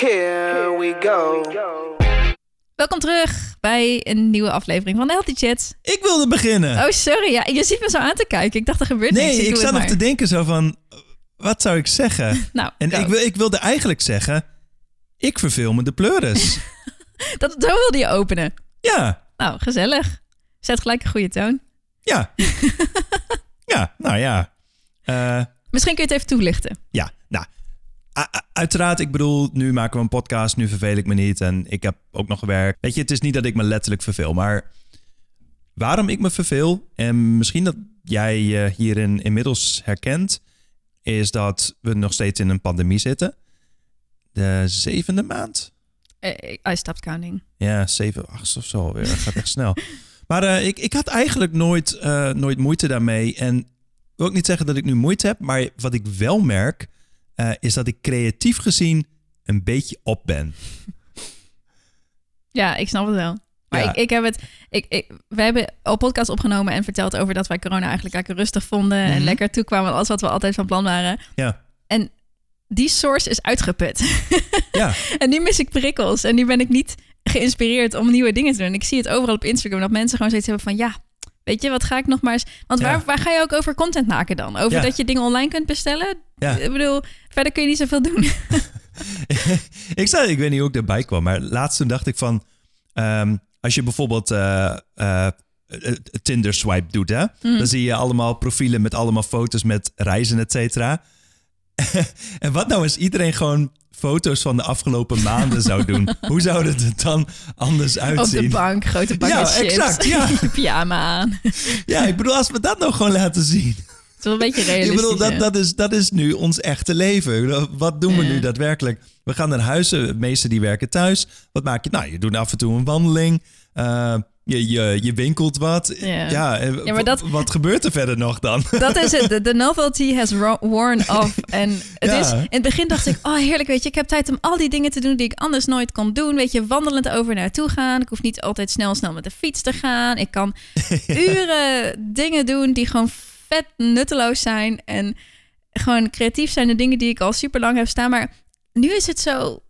here we go. Welkom terug bij een nieuwe aflevering van de Healthy Chat. Ik wilde beginnen. Oh, sorry. Ja, je ziet me zo aan te kijken. Ik dacht, er gebeurt niks. nee, ik zat nog maar. te denken zo van, wat zou ik zeggen? Nou, En go. ik, wil, ik wilde eigenlijk zeggen, ik verveel me de pleuris. dat, zo wilde je openen. ja, Nou, gezellig. Zet gelijk een goede toon. Ja. ja, nou ja. Eh, Misschien kun je het even toelichten. ja, nou. Uiteraard, ik bedoel, nu maken we een podcast, nu verveel ik me niet en ik heb ook nog gewerkt. Weet je, het is niet dat ik me letterlijk verveel, maar waarom ik me verveel, en misschien dat jij je hierin inmiddels herkent, is dat we nog steeds in een pandemie zitten. De zevende maand? Eh, I stopped counting. Ja, zeven, acht of zo alweer. Dat gaat echt snel. Maar eh, ik, ik had eigenlijk nooit, eh, nooit moeite daarmee. En ik wil ook niet zeggen dat ik nu moeite heb. Maar wat ik wel merk, eh, is dat ik creatief gezien een beetje op ben. Ja, ik snap het wel. Maar Ja. ik, ik heb het. Ik, ik, we hebben al podcast opgenomen en verteld over dat wij corona eigenlijk lekker rustig vonden. En Mhm. lekker toekwamen alles wat we altijd van plan waren. Ja, En die source is uitgeput. ja, en nu mis ik prikkels. En nu ben ik niet geïnspireerd om nieuwe dingen te doen. Ik zie het overal op Instagram dat mensen gewoon zoiets hebben van ja. Weet je, wat ga ik nog maar eens... Want Ja. waar, waar ga je ook over content maken dan? Over Ja. dat je dingen online kunt bestellen? ja. Ik bedoel, verder kun je niet zoveel doen. ik, zei, ik weet niet hoe ik erbij kwam. Maar laatst toen dacht ik van... ehm, als je bijvoorbeeld eh, eh, eh, Tinder swipe doet, hè, dan zie je allemaal profielen met allemaal foto's met reizen, et cetera. en wat nou als iedereen gewoon foto's van de afgelopen maanden zou doen? Hoe zou het er dan anders Op uitzien? de bank, grote bak Ja, chips. exact, ja. pyjama aan. Ja, ik bedoel, als we dat nou gewoon laten zien. Het is wel een beetje Ik realistisch. bedoel, dat, dat, is, dat is nu ons echte leven. Ik Wat doen we Ja. nu daadwerkelijk? We gaan naar huis, de meesten die werken thuis. Wat maak je? Nou, je doet af en toe een wandeling. Eh, je, je, je winkelt wat. Ja. Ja, en Ja, maar dat- wat gebeurt er verder nog dan? Dat is het. De, novelty has worn off. En het Ja. is, in het begin dacht ik, oh heerlijk, weet je, ik heb tijd om al die dingen te doen die ik anders nooit kon doen. Weet je, wandelend over naartoe gaan. Ik hoef niet altijd snel, snel met de fiets te gaan. Ik kan uren dingen doen die gewoon vet nutteloos zijn. En gewoon creatief zijn de dingen die ik al super lang heb staan. Maar nu is het zo...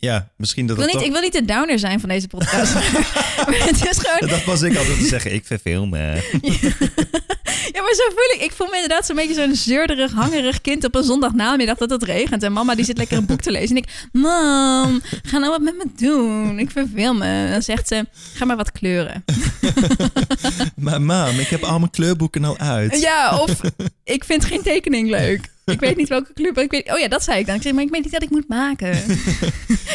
Ja, misschien dat Ik wil, niet, ik wil niet de downer zijn van deze podcast. maar het is gewoon... Dat was ik altijd te zeggen. Ik verveel me. Ja, maar zo voel ik. Ik voel me inderdaad zo'n beetje zo'n zeurderig, hangerig kind op een zondagnamiddag dat het regent. En mama die zit lekker een boek te lezen. En ik, mam, ga nou wat met me doen. Ik verveel me. En dan zegt ze, ga maar wat kleuren. Maar mam, ik heb al mijn kleurboeken al uit. Ja, of ik vind geen tekening leuk. Ik weet niet welke kleur. maar Ik weet, oh ja, dat zei ik dan. Ik zeg, maar ik weet niet wat ik moet maken.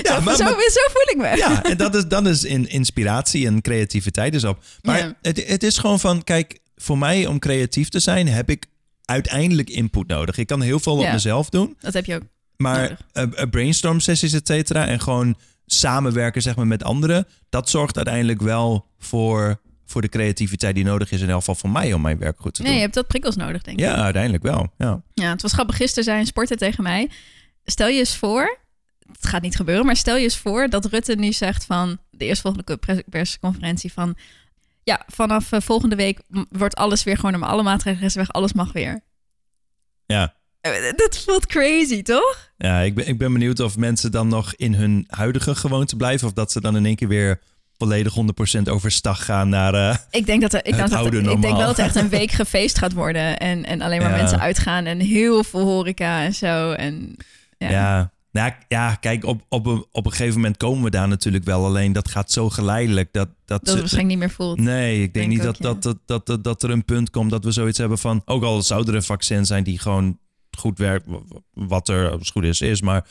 Ja, zo, maar- zo, maar- zo voel ik me. Ja, en dat is, dan is in, inspiratie en creativiteit is op. Maar Ja. het, het is gewoon van, kijk, voor mij om creatief te zijn heb ik uiteindelijk input nodig. Ik kan heel veel op mezelf doen, Dat heb je ook. maar Nodig. eh, brainstorm sessies, et cetera, en gewoon samenwerken zeg maar met anderen, dat zorgt uiteindelijk wel voor, voor de creativiteit die nodig is in elk geval voor mij om mijn werk goed te Nee, doen. je hebt dat prikkels nodig, denk ik. Ja, uiteindelijk wel. Ja. Ja, het was grappig. Gisteren zei een sporter tegen mij... Stel je eens voor... Het gaat niet gebeuren, maar stel je eens voor... dat Rutte nu zegt van... de eerstvolgende pers- persconferentie van... ja, vanaf eh, volgende week wordt alles weer gewoon... maar alle maatregelen weg, alles mag weer. Ja. Eh, Dat voelt crazy, toch? Ja, ik ben, ik ben benieuwd of mensen dan nog in hun huidige gewoonte blijven. Of dat ze dan in één keer weer volledig 100% overstag gaan naar... eh, Ik denk dat er, ik, Het denk dat, ik denk wel dat er echt een week gefeest gaat worden. En, en alleen maar Ja. mensen uitgaan. En heel veel horeca en zo. En, ja. ja. Nou, ja, kijk, op, op, een, op een gegeven moment komen we daar natuurlijk wel. Alleen dat gaat zo geleidelijk. Dat, dat, Dat het ze- waarschijnlijk niet meer voelt. Nee, ik denk, Denk niet ook, dat, ja. dat, dat, dat, dat, dat er een punt komt dat we zoiets hebben van... Ook al zou er een vaccin zijn die gewoon goed werkt, wat er als goed is, is. Maar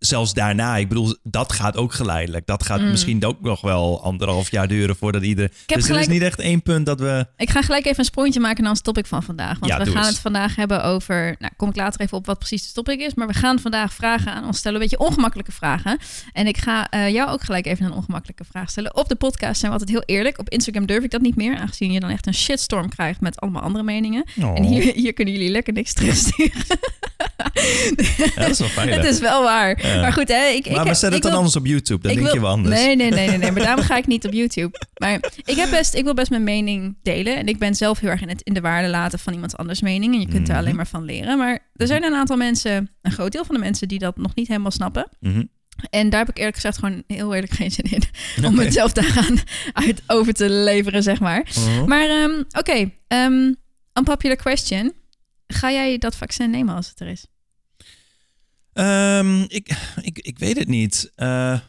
zelfs daarna, ik bedoel, dat gaat ook geleidelijk. Dat gaat Mm. misschien ook nog wel anderhalf jaar duren voordat iedereen... Dus er is niet echt één punt dat we... Ik ga gelijk even een sprongetje maken naar ons topic van vandaag. Want Ja, we gaan eens. het vandaag hebben over. Nou, kom ik later even op wat precies het topic is. Maar we gaan vandaag vragen aan ons stellen. Een beetje ongemakkelijke vragen. En ik ga eh, jou ook gelijk even een ongemakkelijke vraag stellen. Op de podcast zijn we altijd heel eerlijk. Op Instagram durf ik dat niet meer. Aangezien je dan echt een shitstorm krijgt met allemaal andere meningen. Oh. En hier, hier kunnen jullie lekker niks terugsturen. Ja, dat is wel fijn. Het is wel waar. Maar goed, hè, ik, ik, maar, maar zet het dan wil- anders op YouTube. Dan denk wil- je wel anders. Nee, nee, nee, nee, nee. Maar daarom ga ik niet op YouTube. Maar ik, heb best, ik wil best mijn mening delen. En ik ben zelf heel erg in, het, in de waarde laten van iemand anders mening. En je kunt er Mhm. alleen maar van leren. Maar er zijn een aantal mensen, een groot deel van de mensen, die dat nog niet helemaal snappen. Mhm. En daar heb ik eerlijk gezegd gewoon heel eerlijk geen zin in. Om Oké. mezelf daar gaan uit over te leveren, zeg maar. Mhm. Maar ehm, oké, ehm, unpopular question. Ga jij dat vaccin nemen als het er is? Ehm, ik, ik, ik weet het niet. Eh,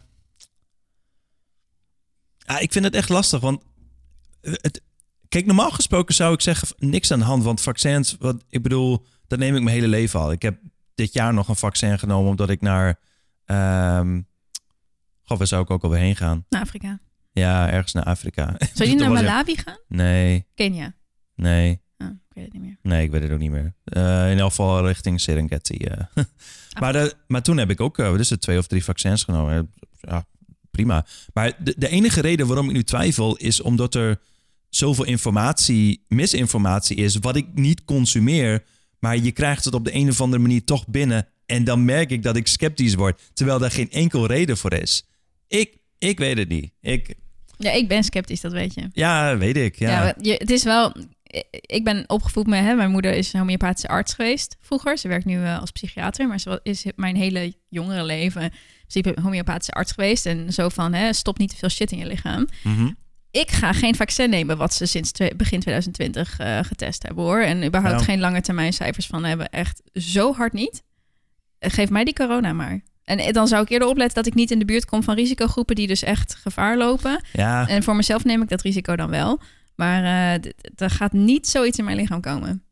ah, ik vind het echt lastig, want het, kijk, normaal gesproken zou ik zeggen niks aan de hand, want vaccins, wat ik bedoel, dat neem ik mijn hele leven al. Ik heb dit jaar nog een vaccin genomen omdat ik naar, ehm goh, waar zou ik ook alweer heen gaan? Naar Afrika. Ja, ergens naar Afrika. Zou je naar Malawi gaan? Nee, Kenia. nee, ik weet het niet meer. nee, ik weet het ook niet meer. Eh, in elk geval richting Serengeti. eh. maar, de, maar toen heb ik ook eh, wat is het, twee of drie vaccins genomen. Ja, prima. Maar de, de enige reden waarom ik nu twijfel is omdat er zoveel informatie, misinformatie is, wat ik niet consumeer, maar je krijgt het op de een of andere manier toch binnen. En dan merk ik dat ik sceptisch word, terwijl daar geen enkel reden voor is. Ik, ik weet het niet. Ik, Ja, ik ben sceptisch, dat weet je. ja, weet ik. Ja. Ja, je, het is wel. Ik ben opgevoed met. Hè, mijn moeder is een homeopathische arts geweest vroeger. Ze werkt nu eh, als psychiater, maar ze is mijn hele jongere leven. Ze is homeopathische arts geweest en zo van: hè, stop niet te veel shit in je lichaam. Mhm. Ik ga geen vaccin nemen, wat ze sinds begin 2020 eh, getest hebben hoor. En überhaupt geen lange termijn cijfers van hebben. Echt zo hard niet. Eh, Geef mij die corona maar. En eh, dan zou ik eerder opletten dat ik niet in de buurt kom van risicogroepen die dus echt gevaar lopen. ja. En voor mezelf neem ik dat risico dan wel. Maar eh, er gaat niet zoiets in mijn lichaam komen.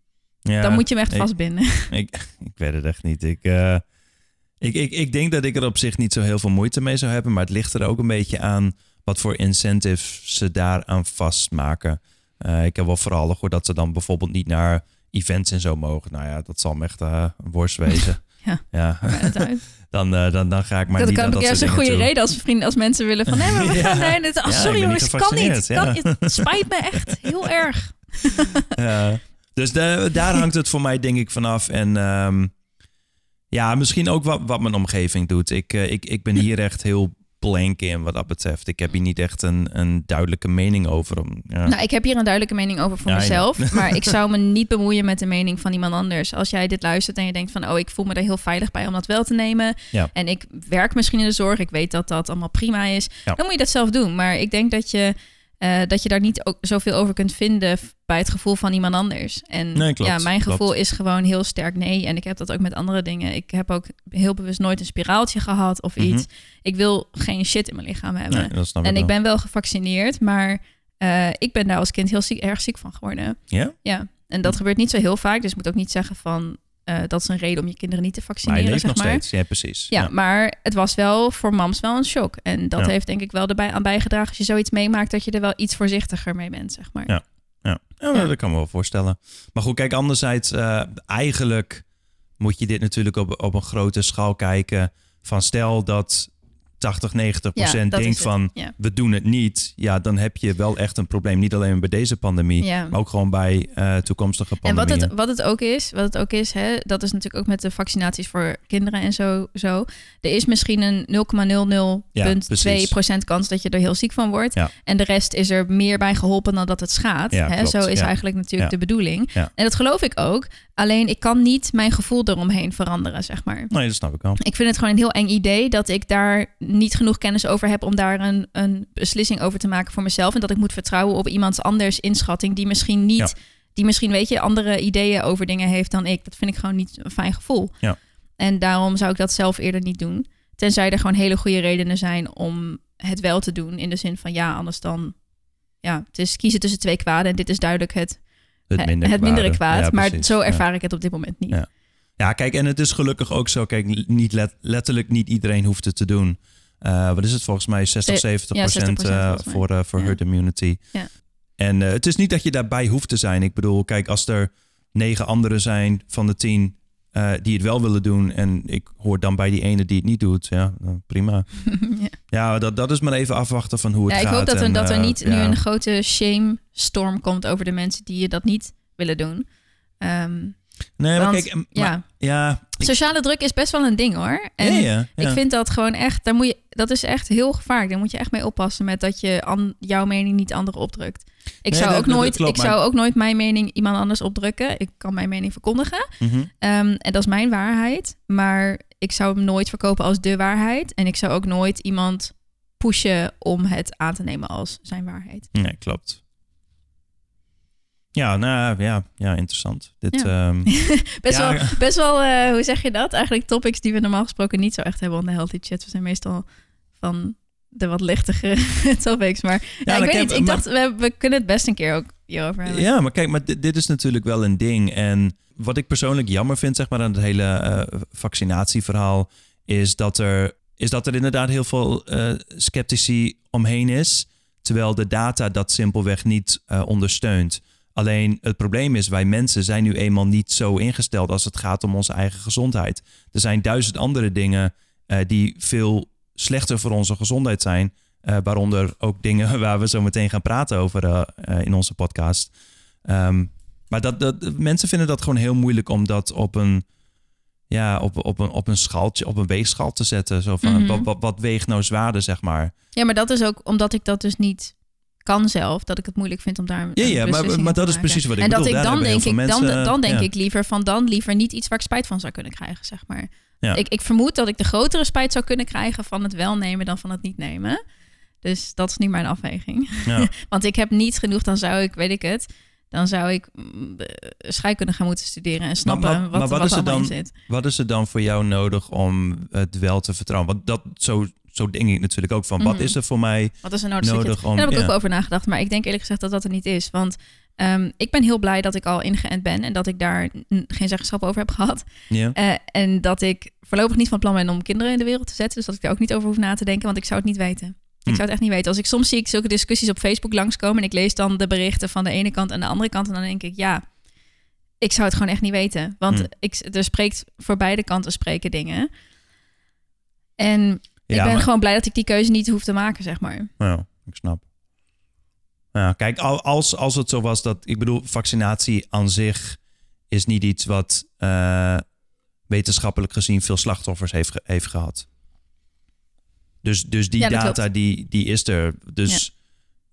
ja. dan moet je hem echt vastbinden. Ik, ik weet het echt niet. Ik, eh, ik, ik, ik denk dat ik er op zich niet zo heel veel moeite mee zou hebben. Maar het ligt er ook een beetje aan wat voor incentives ze daaraan vastmaken. Eh, ik heb wel vooral gehoord dat ze dan bijvoorbeeld niet naar events en zo mogen. Nou ja, dat zal me echt een worst wezen. Ja. ja. Dan, eh, dan, dan ga ik maar dat niet kan dat juist een goede toe. reden als vrienden, als mensen willen van nee, maar we gaan nee, dit, oh, sorry jongens, kan niet. Kan. Het spijt me echt heel erg. Ja. Dus de- daar hangt het voor mij denk ik vanaf. En ehm, ja, misschien ook wat, wat mijn omgeving doet. Ik, eh, ik, ik ben hier echt heel blank in wat dat betreft. Ik heb hier niet echt een, een duidelijke mening over. Ja. Nou, ik heb hier een duidelijke mening over voor Ja, mezelf. Maar ik zou me niet bemoeien met de mening van iemand anders. Als jij dit luistert en je denkt van... oh, ik voel me er heel veilig bij om dat wel te nemen. En ik werk misschien in de zorg. Ik weet dat dat allemaal prima is. Dan moet je dat zelf doen. Maar ik denk dat je, eh, dat je daar niet ook zoveel over kunt vinden... bij het gevoel van iemand anders. En Nee, klopt, ja, mijn klopt. gevoel is gewoon heel sterk nee. En ik heb dat ook met andere dingen. Ik heb ook heel bewust nooit een spiraaltje gehad of Mhm. iets. Ik wil geen shit in mijn lichaam hebben. Nee, En ik ben wel gevaccineerd, maar eh, ik ben daar als kind heel ziek, erg ziek van geworden. Ja? Ja, en dat gebeurt niet zo heel vaak. Dus ik moet ook niet zeggen van eh, dat is een reden om je kinderen niet te Maar vaccineren, je leeft zeg nog maar. steeds. Ja, precies. Ja, maar het was wel voor mams wel een shock. En dat Ja. heeft denk ik wel erbij aan bijgedragen als je zoiets meemaakt dat je er wel iets voorzichtiger mee bent, zeg maar. Ja. Ja, ja, Ja. dat kan me wel voorstellen. Maar goed, kijk, anderzijds, eh, eigenlijk moet je dit natuurlijk op, op een grote schaal kijken. Van stel dat 80, 90 Ja, procent is denkt van Ja. we doen het niet. Ja, dan heb je wel echt een probleem. Niet alleen bij deze pandemie, Ja. maar ook gewoon bij eh, toekomstige En wat pandemieën. het, wat het ook is, wat het ook is, hè, dat is natuurlijk ook met de vaccinaties voor kinderen en zo. zo. Er is misschien een 0,00,2% kans dat je er heel ziek van wordt. Ja. En de rest is er meer bij geholpen dan dat het schaadt. Ja, hè? klopt, Zo is ja. eigenlijk natuurlijk Ja. de bedoeling. Ja. En dat geloof ik ook. Alleen ik kan niet mijn gevoel eromheen veranderen, zeg maar. Nee, dat snap ik wel. Ik vind het gewoon een heel eng idee dat ik daar niet genoeg kennis over heb om daar een, een beslissing over te maken voor mezelf. En dat ik moet vertrouwen op iemands anders inschatting die misschien niet, Ja. die misschien weet je, andere ideeën over dingen heeft dan ik. Dat vind ik gewoon niet een fijn gevoel. Ja. En daarom zou ik dat zelf eerder niet doen. Tenzij er gewoon hele goede redenen zijn om het wel te doen. In de zin van ja, anders dan. Ja, het is kiezen tussen twee kwaden. En dit is duidelijk het, Het mindere het mindere kwaad. Ja, maar zo Ja. ervaar ik het op dit moment niet. Ja. Ja, kijk, en het is gelukkig ook zo. Kijk, niet let- letterlijk niet iedereen hoeft het te doen. Eh, wat is het volgens mij? 60, Ze- 70 ja, 60% procent eh, voor, eh, voor herd immunity. Ja. En eh, het is niet dat je daarbij hoeft te zijn. Ik bedoel, kijk, als er negen anderen zijn van de tien eh, die het wel willen doen... en ik hoor dan bij die ene die het niet doet, ja, dan prima. ja. Ja, dat, dat is maar even afwachten van hoe het Ja, ik gaat. hoop dat er, dat er eh, niet nu ja. een grote shame storm komt over de mensen die dat niet willen doen. Ehm, Nee, maar kijk, maar- ja. ja, ik- Sociale druk is best wel een ding hoor. En ja. ik vind dat gewoon echt, daar moet je, dat is echt heel gevaarlijk. Daar moet je echt mee oppassen met dat je an, jouw mening niet anderen opdrukt. Ik, Nee, zou, dat- ook nooit, klopt, ik maar- zou ook nooit mijn mening iemand anders opdrukken. Ik kan mijn mening verkondigen. Mhm. Ehm, en dat is mijn waarheid. Maar ik zou hem nooit verkopen als de waarheid. En ik zou ook nooit iemand pushen om het aan te nemen als zijn waarheid. Nee, klopt. Ja, nou ja, ja interessant. Dit, Ja. ehm, Best Ja. wel, best wel eh, hoe zeg je dat? Eigenlijk topics die we normaal gesproken niet zo echt hebben op de Healthy Chat. We zijn meestal van de wat lichtere topics. Maar ja, ik ik weet heb- niet. Ik maar- dacht, we, we kunnen het best een keer ook hierover hebben. Ja, maar kijk, maar dit, dit is natuurlijk wel een ding. En wat ik persoonlijk jammer vind, zeg maar, aan het hele eh, vaccinatieverhaal, is dat er, is dat er inderdaad heel veel eh, sceptici omheen is, terwijl de data dat simpelweg niet eh, ondersteunt. Alleen het probleem is, wij mensen zijn nu eenmaal niet zo ingesteld als het gaat om onze eigen gezondheid. Er zijn duizend andere dingen die veel slechter voor onze gezondheid zijn. Eh, waaronder ook dingen waar we zo meteen gaan praten over eh, eh, in onze podcast. Ehm, maar dat, dat, mensen vinden dat gewoon heel moeilijk om dat op een, ja, op, op een, op een schaaltje, op een weegschaal te zetten. Zo van, Mhm. wat, wat, wat weegt nou zwaarder, zeg maar. Ja, maar dat is ook omdat ik dat dus niet kan zelf. Dat ik het moeilijk vind om daar een Ja, ja, maar- maar dat is precies wat ik en bedoel. dat ik dan denk ik, dan, dan denk ja. ik liever van dan liever niet iets waar ik spijt van zou kunnen krijgen, zeg maar. Ja. Ik, ik vermoed dat ik de grotere spijt zou kunnen krijgen van het wel nemen dan van het niet nemen. Dus dat is niet mijn afweging. Ja. Want ik heb niet genoeg, dan zou ik, weet ik het, dan zou ik mm, eh, scheikunde gaan moeten studeren en snappen maar- wat, maar wat wat, is er dan- zit. Wat is er dan voor jou nodig om het wel te vertrouwen? Want dat, zo, zo denk ik natuurlijk ook van. Wat Mhm. is er voor mij Wat is er nodig? nodig om... Daar heb ik ja. ook over nagedacht. Maar ik denk eerlijk gezegd dat dat er niet is. Want ehm, ik ben heel blij dat ik al ingeënt ben. En dat ik daar geen zeggenschap over heb gehad. Ja. Eh, en dat ik voorlopig niet van plan ben om kinderen in de wereld te zetten. Dus dat ik daar ook niet over hoef na te denken. Want ik zou het niet weten. Ik Hm. zou het echt niet weten. Als ik soms zie ik zulke discussies op Facebook langskomen. En ik lees dan de berichten van de ene kant en de andere kant. En dan denk ik, ja, ik zou het gewoon echt niet weten. Want Hm. ik, er spreekt voor beide kanten spreken dingen. En ik ben maar- gewoon blij dat ik die keuze niet hoef te maken, zeg maar. Ja, ik snap. Ja, kijk, al- als, als het zo was dat... Ik bedoel, vaccinatie aan zich is niet iets wat eh, wetenschappelijk gezien veel slachtoffers heeft, ge- heeft gehad. Dus, dus die Ja, dat data, klopt. die, die is er. Dus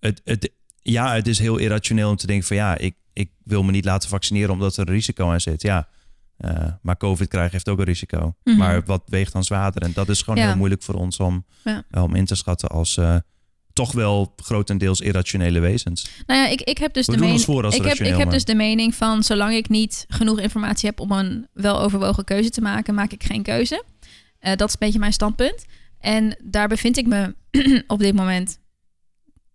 het, het, ja, het is heel irrationeel om te denken van... Ja, ik, ik wil me niet laten vaccineren omdat er een risico aan zit. Ja, eh, maar COVID krijgen heeft ook een risico. Mhm. Maar wat weegt dan zwaarder? En dat is gewoon Ja. heel moeilijk voor ons om, Ja. om in te schatten als eh, toch wel grotendeels irrationele wezens. Nou ja, ik, ik heb dus We de mening. Ik heb, ik heb dus de mening van zolang ik niet genoeg informatie heb om een weloverwogen keuze te maken, maak ik geen keuze. Eh, dat is een beetje mijn standpunt. En daar bevind ik me op dit moment.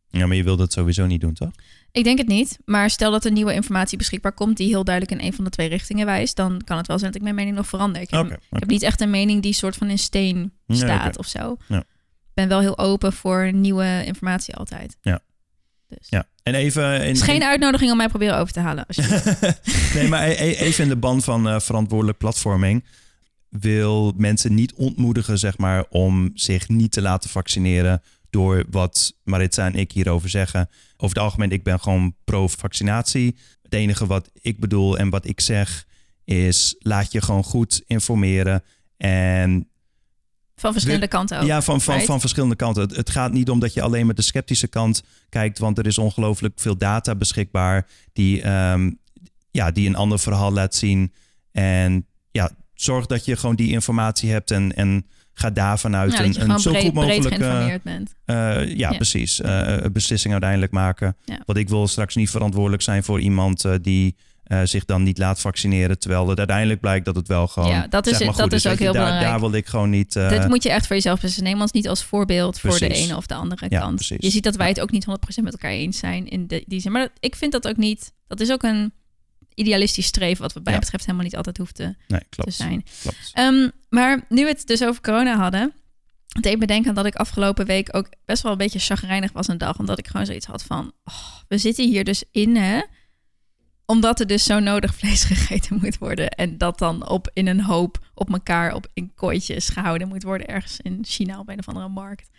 Ja, maar je wil dat sowieso niet doen, toch? Ik denk het niet, maar stel dat er nieuwe informatie beschikbaar komt die heel duidelijk in een van de twee richtingen wijst, dan kan het wel zijn dat ik mijn mening nog verander. Ik heb, ik heb niet echt een mening die soort van in steen Nee, staat oké. of zo. Ja. Ben wel heel open voor nieuwe informatie altijd. Ja. Dus. Ja. En even... In, Het is geen uitnodiging om mij proberen over te halen. nee, maar e- e- even in de band van eh, verantwoordelijk platforming. Wil mensen niet ontmoedigen, zeg maar, om zich niet te laten vaccineren door wat Maritza en ik hierover zeggen. Over het algemeen, ik ben gewoon pro-vaccinatie. Het enige wat ik bedoel en wat ik zeg is, laat je gewoon goed informeren. En Van verschillende kanten ook. ja, van, van, right? van verschillende kanten. Het, het gaat niet om dat je alleen met de sceptische kant kijkt, want er is ongelooflijk veel data beschikbaar die, ehm, ja, die een ander verhaal laat zien. En ja, zorg dat je gewoon die informatie hebt en, en ga daar vanuit een, een zo breed, goed mogelijk geïnformeerd bent. eh, ja, Ja. precies. eh, een beslissing uiteindelijk maken. Ja. Want ik wil straks niet verantwoordelijk zijn voor iemand eh, die eh, zich dan niet laat vaccineren. Terwijl het uiteindelijk blijkt dat het wel gewoon. Ja, dat is zeg maar, dat is ook heel daar, belangrijk. Daar wil ik gewoon niet. eh, Dit moet je echt voor jezelf beslissen. Neem ons niet als voorbeeld voor de ene of de andere Ja, kant. precies. Je ziet dat wij het ook niet 100% met elkaar eens zijn in de, die zin. Maar dat- ik vind dat ook niet. Dat is ook een idealistisch streven, wat wat mij Ja. betreft helemaal niet altijd hoeft te, nee, te klopt. zijn. klopt. Ehm, maar nu we het dus over corona hadden, het deed me denken dat ik afgelopen week ook best wel een beetje chagrijnig was een dag. Omdat ik gewoon zoiets had van, oh, we zitten hier dus in, hè. Omdat er dus zo nodig vlees gegeten moet worden. En dat dan op in een hoop op elkaar op in kooitjes gehouden moet worden. Ergens in China op een of andere markt.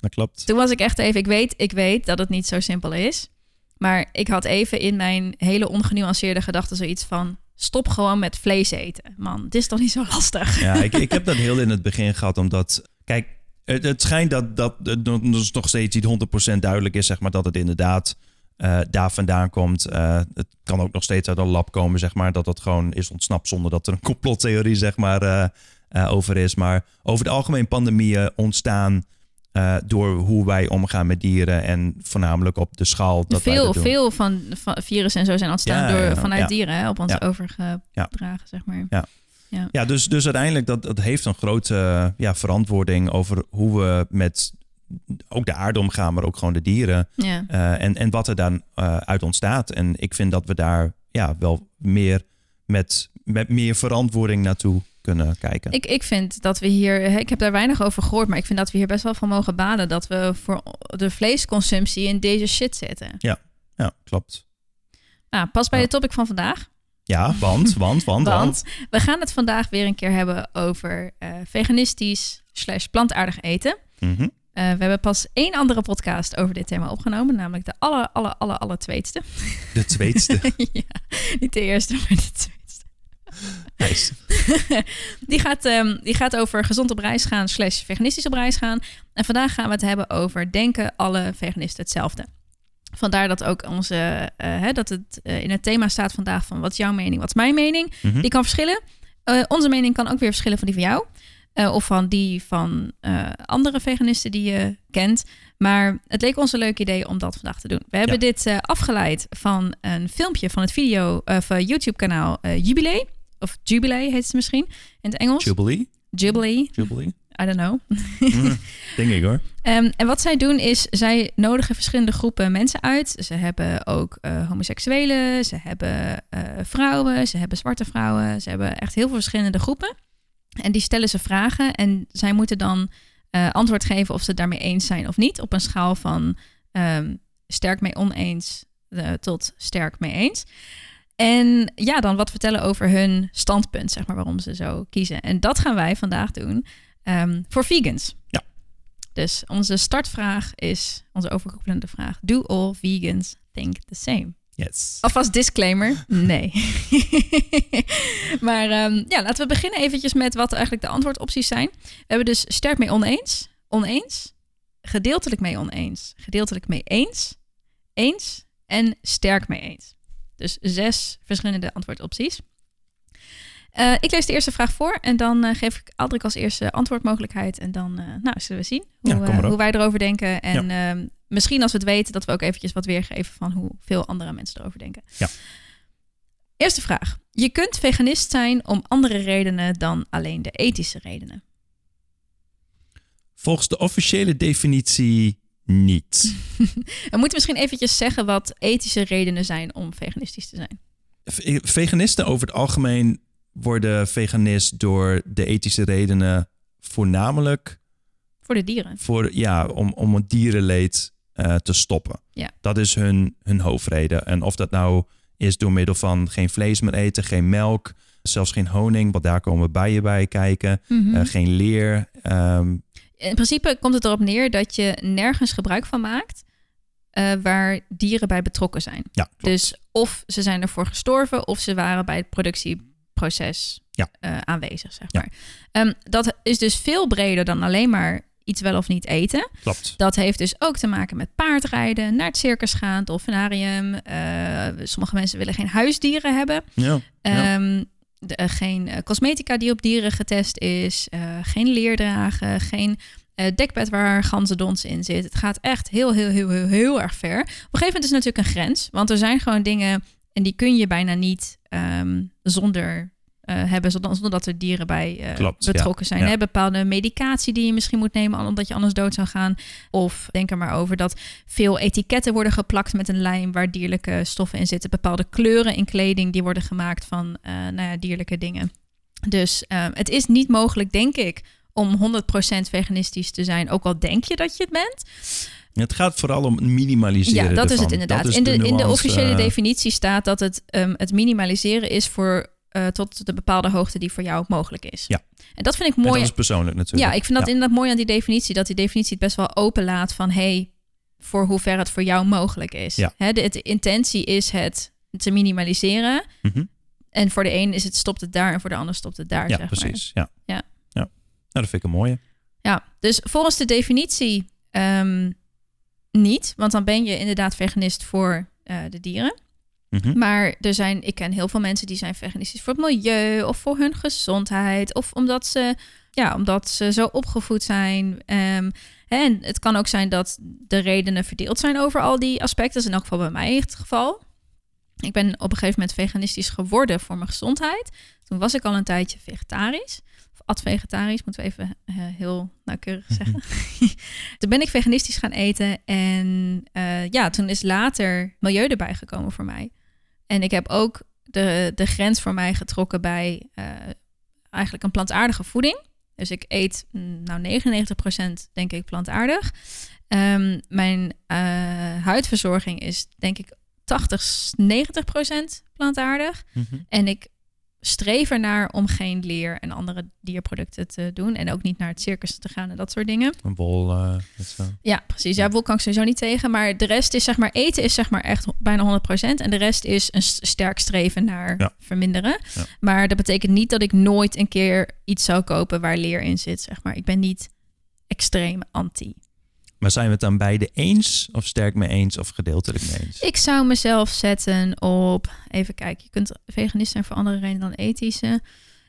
Dat klopt. Toen was ik echt even, ik weet, ik weet dat het niet zo simpel is. Maar ik had even in mijn hele ongenuanceerde gedachten zoiets van... stop gewoon met vlees eten. Man, het is toch niet zo lastig? Ja, ik, ik heb dat heel in het begin gehad, omdat... Kijk, het, het schijnt dat, dat het nog- nog steeds niet 100% duidelijk is, zeg maar, dat het inderdaad eh, daar vandaan komt. Eh, het kan ook nog steeds uit een lab komen, zeg maar, dat dat gewoon is ontsnapt zonder dat er een complottheorie, zeg maar, eh, over is. Maar over het algemeen pandemieën ontstaan eh, door hoe wij omgaan met dieren en voornamelijk op de schaal dat veel, dat veel van, van virussen en zo zijn ontstaan Ja, door, ja, vanuit ja. dieren hè, op ons overgedragen, zeg maar. Ja. Ja, dus, dus uiteindelijk dat, dat heeft een grote ja, verantwoording over hoe we met ook de aarde omgaan, maar ook gewoon de dieren. Ja. eh, en, en wat er dan eh, uit ontstaat. En ik vind dat we daar ja, wel meer met, met meer verantwoording naartoe kunnen kijken. Ik, ik vind dat we hier, ik heb daar weinig over gehoord, maar ik vind dat we hier best wel van mogen baden dat we voor de vleesconsumptie in deze shit zitten. Ja, klopt. Nou, pas bij Ja. de topic van vandaag. Ja, want, want, want, want. We gaan het vandaag weer een keer hebben over eh, veganistisch slash plantaardig eten. Mhm. Eh, we hebben pas één andere podcast over dit thema opgenomen, namelijk de aller, aller, aller, aller tweetste. De tweetste. ja, niet de eerste, maar de tweetste. Nice. Die gaat, ehm, die gaat over gezond op reis gaan slash veganistisch op reis gaan. En vandaag gaan we het hebben over denken alle veganisten hetzelfde. Vandaar dat ook onze, eh, hè, dat het eh, in het thema staat vandaag van wat is jouw mening, wat is mijn mening. Mhm. Die kan verschillen. Onze mening kan ook weer verschillen van die van jou. Eh, of van die van eh, andere veganisten die je kent. Maar het leek ons een leuk idee om dat vandaag te doen. We hebben Ja. dit eh, afgeleid van een filmpje van het video of YouTube kanaal Jubilee. Of Jubilee heet het misschien in het Engels. Jubilee? Jubilee, Jubilee? I don't know. Mhm. Denk ik hoor. Ehm, en wat zij doen is, zij nodigen verschillende groepen mensen uit. Ze hebben ook eh, homoseksuelen, ze hebben vrouwen, ze hebben zwarte vrouwen. Ze hebben echt heel veel verschillende groepen. En die stellen ze vragen en zij moeten dan eh, antwoord geven of ze het daarmee eens zijn of niet. Op een schaal van ehm, sterk mee oneens eh, tot sterk mee eens. En ja, dan wat vertellen over hun standpunt, zeg maar, waarom ze zo kiezen. En dat gaan wij vandaag doen ehm, voor vegans. Ja. Dus onze startvraag is, onze overkoepelende vraag: Do all vegans think the same? Yes. Alvast disclaimer, nee. maar ehm, ja, laten we beginnen eventjes met wat eigenlijk de antwoordopties zijn. We hebben dus sterk mee oneens, oneens, gedeeltelijk mee oneens, gedeeltelijk mee eens, eens en sterk mee eens. Dus zes verschillende antwoordopties. Eh, ik lees de eerste vraag voor en dan eh, geef ik Aldrik als eerste antwoordmogelijkheid. En dan uh, nou, zullen we zien hoe, Ja, hoe wij erover denken. En ja. Misschien als we het weten, dat we ook eventjes wat weergeven van hoe veel andere mensen erover denken. Ja. Eerste vraag. Je kunt veganist zijn om andere redenen dan alleen de ethische redenen. Volgens de officiële definitie niet. we moeten misschien eventjes zeggen wat ethische redenen zijn om veganistisch te zijn. Veganisten over het algemeen worden veganist door de ethische redenen voornamelijk voor de dieren. Voor, ja, om, om het dierenleed uh, te stoppen. Ja. Dat is hun, hun hoofdreden. En of dat nou is door middel van geen vlees meer eten, geen melk, zelfs geen honing, want daar komen bijen bij kijken, mm -hmm. uh, geen leer. Um, In principe komt het erop neer dat je nergens gebruik van maakt uh, waar dieren bij betrokken zijn. Ja, dus of ze zijn ervoor gestorven of ze waren bij het productieproces ja. aanwezig, zeg maar. Ja. Um, dat is dus veel breder dan alleen maar iets wel of niet eten. Klopt. Dat heeft dus ook te maken met paardrijden, naar het circus gaan, dolfinarium. Uh, sommige mensen willen geen huisdieren hebben. Ja. Um, de, uh, geen cosmetica die op dieren getest is. Uh, geen leer dragen. Geen dekbed waar ganzendons in zit. Het gaat echt heel, heel, heel, heel, heel erg ver. Op een gegeven moment is natuurlijk een grens. Want er zijn gewoon dingen en die kun je bijna niet um, zonder uh, hebben, zonder, zonder dat er dieren bij uh, Klopt, betrokken ja. zijn. Ja. Hè? Bepaalde medicatie die je misschien moet nemen omdat je anders dood zou gaan. Of denk er maar over dat veel etiketten worden geplakt met een lijm waar dierlijke stoffen in zitten. Bepaalde kleuren in kleding die worden gemaakt van uh, nou ja, dierlijke dingen. Dus uh, het is niet mogelijk, denk ik, om 100% veganistisch te zijn. Ook al denk je dat je het bent. Het gaat vooral om minimaliseren. Ja, dat ervan. is het inderdaad. Is in, de, de in de officiële definitie staat dat het um, het minimaliseren is voor uh, tot de bepaalde hoogte die voor jou mogelijk is. Ja. En dat vind ik mooi. En dat is persoonlijk natuurlijk. Ja, ik vind dat inderdaad mooi aan die definitie. Dat die definitie het best wel open laat van... hey, voor hoe ver het voor jou mogelijk is. Ja. Hè, de, de intentie is het te minimaliseren. Mhm. En voor de een is het stopt het daar en voor de ander stopt het daar. Ja, zeg maar. precies. Ja. Ja. ja. Nou, dat vind ik een mooie. Ja, dus volgens de definitie ehm, niet, want dan ben je inderdaad veganist voor eh, de dieren. Mhm. Maar er zijn, ik ken heel veel mensen die zijn veganistisch voor het milieu of voor hun gezondheid of omdat ze, ja, omdat ze zo opgevoed zijn. Ehm, en het kan ook zijn dat de redenen verdeeld zijn over al die aspecten. Dat is in elk geval bij mij het geval. Ik ben op een gegeven moment veganistisch geworden voor mijn gezondheid. Toen was ik al een tijdje vegetarisch. Of ad-vegetarisch, moeten we even eh, heel nauwkeurig zeggen. toen ben ik veganistisch gaan eten. En eh, ja, toen is later milieu erbij gekomen voor mij. En ik heb ook de, de grens voor mij getrokken bij eh, eigenlijk een plantaardige voeding. Dus ik eet mm, nou 99% denk ik plantaardig. Ehm, mijn eh, huidverzorging is denk ik 80, 90% plantaardig. Mhm. En ik streef ernaar om geen leer en andere dierproducten te doen. En ook niet naar het circus te gaan en dat soort dingen. Een bol. eh. Ja, precies. Ja, wol kan ik sowieso niet tegen. Maar de rest is zeg maar, eten is zeg maar echt bijna 100%. En de rest is een sterk streven naar Ja. verminderen. Ja. Maar dat betekent niet dat ik nooit een keer iets zou kopen waar leer in zit, zeg maar. Ik ben niet extreem anti. Maar zijn we het dan beide eens? Of sterk mee eens? Of gedeeltelijk mee eens? Ik zou mezelf zetten op... Even kijken, je kunt veganist zijn voor andere redenen dan ethische.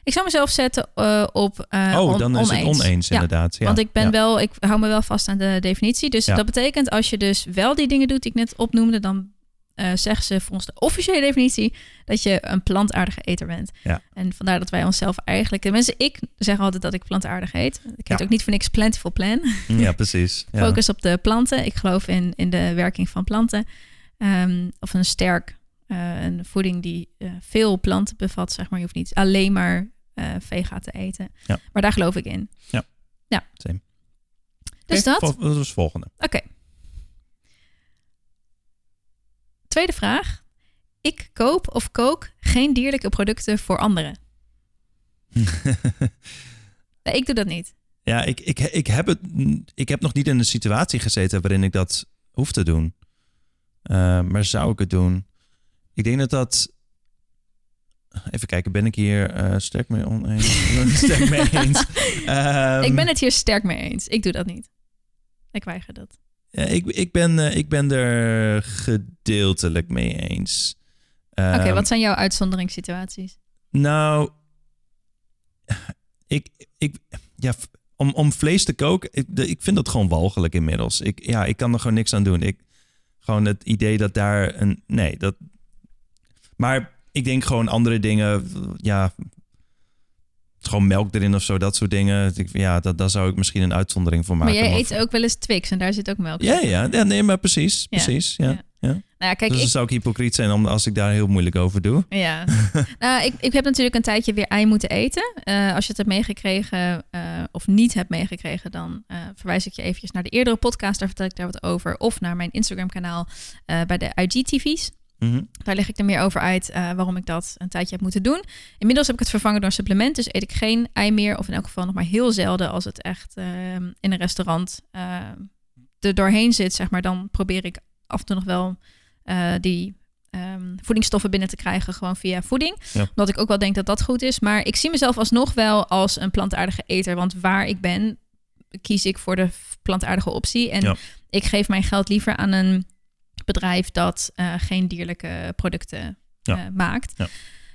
Ik zou mezelf zetten eh, op eh, oh, on- dan is oneens. het oneens inderdaad. Ja. Want ik ben ja. wel, ik hou me wel vast aan de definitie. Dus dat betekent als je dus wel die dingen doet die ik net opnoemde, dan eh zeggen ze volgens de officiële definitie dat je een plantaardige eter bent. Ja. En vandaar dat wij onszelf eigenlijk, mensen, ik zeg altijd dat ik plantaardig eet. Ik heet Ja. ook niet voor niks Plentiful Plan. Ja, precies. Ja. Focus op de planten. Ik geloof in, in de werking van planten. Ehm, of een sterk, eh, een voeding die eh, veel planten bevat, zeg maar. Je hoeft niet alleen maar vega te eten. Ja. Maar daar geloof ik in. Ja. Ja. Same. Dus dat. Dat is het volgende. Oké. Tweede vraag. Ik koop of kook geen dierlijke producten voor anderen. Nee, ik doe dat niet. Ja, ik, ik, ik, heb het, ik heb nog niet in een situatie gezeten waarin ik dat hoef te doen. Eh, maar zou ik het doen? Ik denk dat dat... Even kijken, ben ik hier eh, sterk mee oneens? sterk mee eens. Ehm, ik ben het hier sterk mee eens. Ik doe dat niet. Ik weiger dat. Ja, ik, ik, ben, eh, ik ben er gedeeltelijk mee eens. Oké, Ehm, wat zijn jouw uitzonderingssituaties? Nou, ik, ik, ja, om, om vlees te koken, ik, ik vind dat gewoon walgelijk inmiddels. Ik, ja, ik kan er gewoon niks aan doen. Ik, gewoon het idee dat daar een, nee, dat, maar ik denk gewoon andere dingen, ja, gewoon melk erin of zo, dat soort dingen. Ja, dat, daar zou ik misschien een uitzondering voor Maar maken. jij eet ook wel eens Twix en daar zit ook melk in. Ja, ja, ja, nee, maar precies, precies, ja. ja. ja. Nou ja, kijk, dus dan ik, zou ik hypocriet zijn om, als ik daar heel moeilijk over doe. Ja. nou, ik, ik heb natuurlijk een tijdje weer ei moeten eten. Eh, als je het hebt meegekregen eh, of niet hebt meegekregen, dan eh, verwijs ik je eventjes naar de eerdere podcast. Daar vertel ik daar wat over. Of naar mijn Instagram kanaal eh, bij de IGTV's. Mhm. Daar leg ik er meer over uit eh, waarom ik dat een tijdje heb moeten doen. Inmiddels heb ik het vervangen door een supplement. Dus eet ik geen ei meer. Of in elk geval nog maar heel zelden als het echt eh, in een restaurant eh, er doorheen zit. Zeg maar, dan probeer ik af en toe nog wel eh, die ehm, voedingsstoffen binnen te krijgen. Gewoon via voeding. Ja. Omdat ik ook wel denk dat dat goed is. Maar ik zie mezelf alsnog wel als een plantaardige eter. Want waar ik ben, kies ik voor de plantaardige optie. En Ja. ik geef mijn geld liever aan een bedrijf dat eh, geen dierlijke producten Ja. eh, maakt. Ja,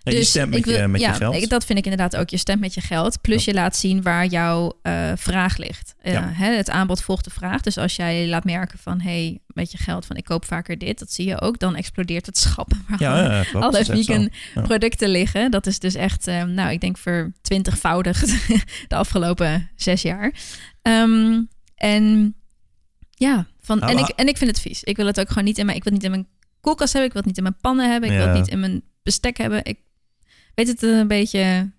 je stemt met, ik wil- je, met je geld. ik- dat vind ik inderdaad ook. Je stemt met je geld. Plus je laat zien waar jouw eh, vraag ligt. Ja. hè, het aanbod volgt de vraag. Dus als jij laat merken van... hey, met je geld van ik koop vaker dit. Dat zie je ook. Dan explodeert het schap. Waar ja, ja, alle vegan producten liggen. Dat is dus echt, nou, ik denk voor twintigvoudig de afgelopen zes jaar. Ehm, en ja, van, Nou, en, ik, en ik vind het vies. Ik wil het ook gewoon niet in mijn, ik wil het niet in mijn koelkast hebben. Ik wil het niet in mijn pannen hebben. Ik wil het niet in mijn bestek hebben. Ik weet het een beetje,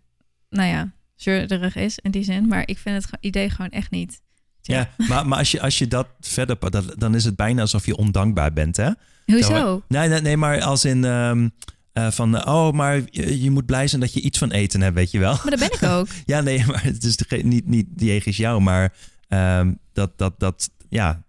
nou ja, zeurderig is in die zin. Maar ik vind het idee gewoon echt niet. Ja, maar, maar als, je, als je dat verder... dan is het bijna alsof je ondankbaar bent, hè? Hoezo? Nee, nee, nee maar als in... ehm, eh, van, oh, maar je, je moet blij zijn dat je iets van eten hebt, weet je wel? Maar dat ben ik ook. Ja, nee, maar het is de- niet, niet jegens jou, maar ehm, dat, dat, dat, ja,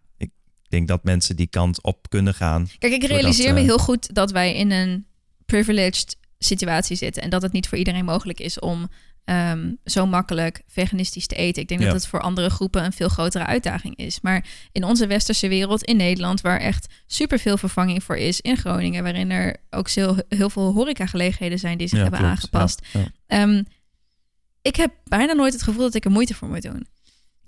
ik, denk dat mensen die kant op kunnen gaan. Kijk, ik Doordat, realiseer me eh, heel goed dat wij in een privileged situatie zitten. En dat het niet voor iedereen mogelijk is om ehm, zo makkelijk veganistisch te eten. Ik denk Ja. dat het voor andere groepen een veel grotere uitdaging is. Maar in onze westerse wereld, in Nederland, waar echt superveel vervanging voor is, in Groningen, waarin er ook heel, heel veel horecagelegenheden zijn die zich Ja, hebben klopt. aangepast. Ja. Ehm, ik heb bijna nooit het gevoel dat ik er moeite voor moet doen.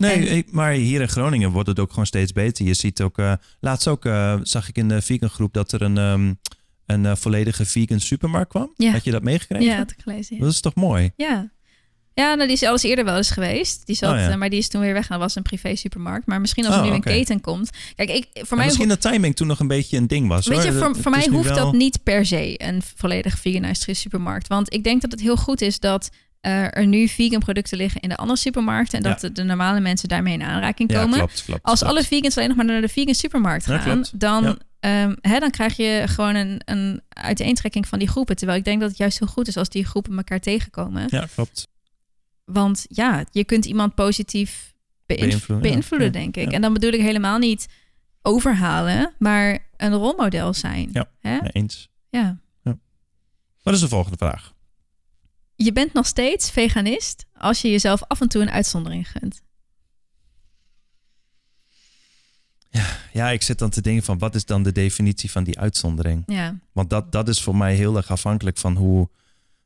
Nee, En- maar hier in Groningen wordt het ook gewoon steeds beter. Je ziet ook, eh, laatst ook eh, zag ik in de vegan groep dat er een, ehm, een eh, volledige vegan supermarkt kwam. Ja. Had je dat meegekregen? Ja, dat ik gelezen. Ja. Dat is toch mooi? Ja. Ja, nou, die is al eens eerder wel eens geweest. Die zat, Oh, ja. maar die is toen weer weg. Dat was een privé supermarkt. Maar misschien als er Oh, nu een keten komt. Kijk, ik, voor mij, misschien dat timing toen nog een beetje een ding was. weet hoor. je, voor, voor mij hoeft wel- dat niet per se een volledig veganized supermarkt. Want ik denk dat het heel goed is dat eh, er nu vegan producten liggen in de andere supermarkten. En dat Ja. de, de normale mensen daarmee in aanraking Ja, komen. klopt, klopt. Als klopt. alle vegans alleen nog maar naar de vegan supermarkt Ja, gaan, dan, Ja. ehm, hè, dan krijg je gewoon een, een uiteentrekking van die groepen. Terwijl ik denk dat het juist heel goed is als die groepen elkaar tegenkomen. Ja, klopt. Want ja, je kunt iemand positief beïnv- Beïnvloeden, beïnvloeden, ja. denk ik. Ja. En dan bedoel ik helemaal niet overhalen, maar een rolmodel zijn. Ja. Hè? Eens. ja. Wat is de volgende vraag? Je bent nog steeds veganist als je jezelf af en toe een uitzondering gunt. Ja, ik zit dan te denken van wat is dan de definitie van die uitzondering? Ja, Want dat, dat is voor mij heel erg afhankelijk van hoe.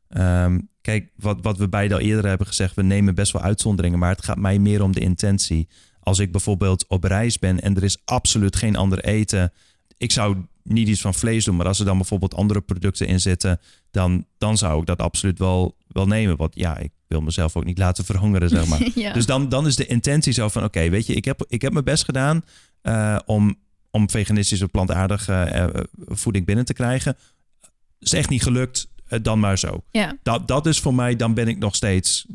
ehm, kijk, wat, wat we beide al eerder hebben gezegd, we nemen best wel uitzonderingen, maar het gaat mij meer om de intentie. Als ik bijvoorbeeld op reis ben en er is absoluut geen ander eten. Ik zou niet iets van vlees doen, maar als er dan bijvoorbeeld andere producten in zitten, dan, dan zou ik dat absoluut wel, wel nemen. Want ja, ik wil mezelf ook niet laten verhongeren, zeg maar. ja. Dus dan, dan is de intentie zo van: oké, weet je, ik heb, ik heb mijn best gedaan eh, om, om veganistische plantaardige eh, voeding binnen te krijgen. Is echt niet gelukt, eh, dan maar zo. ja. Dat, dat is voor mij, dan ben ik nog steeds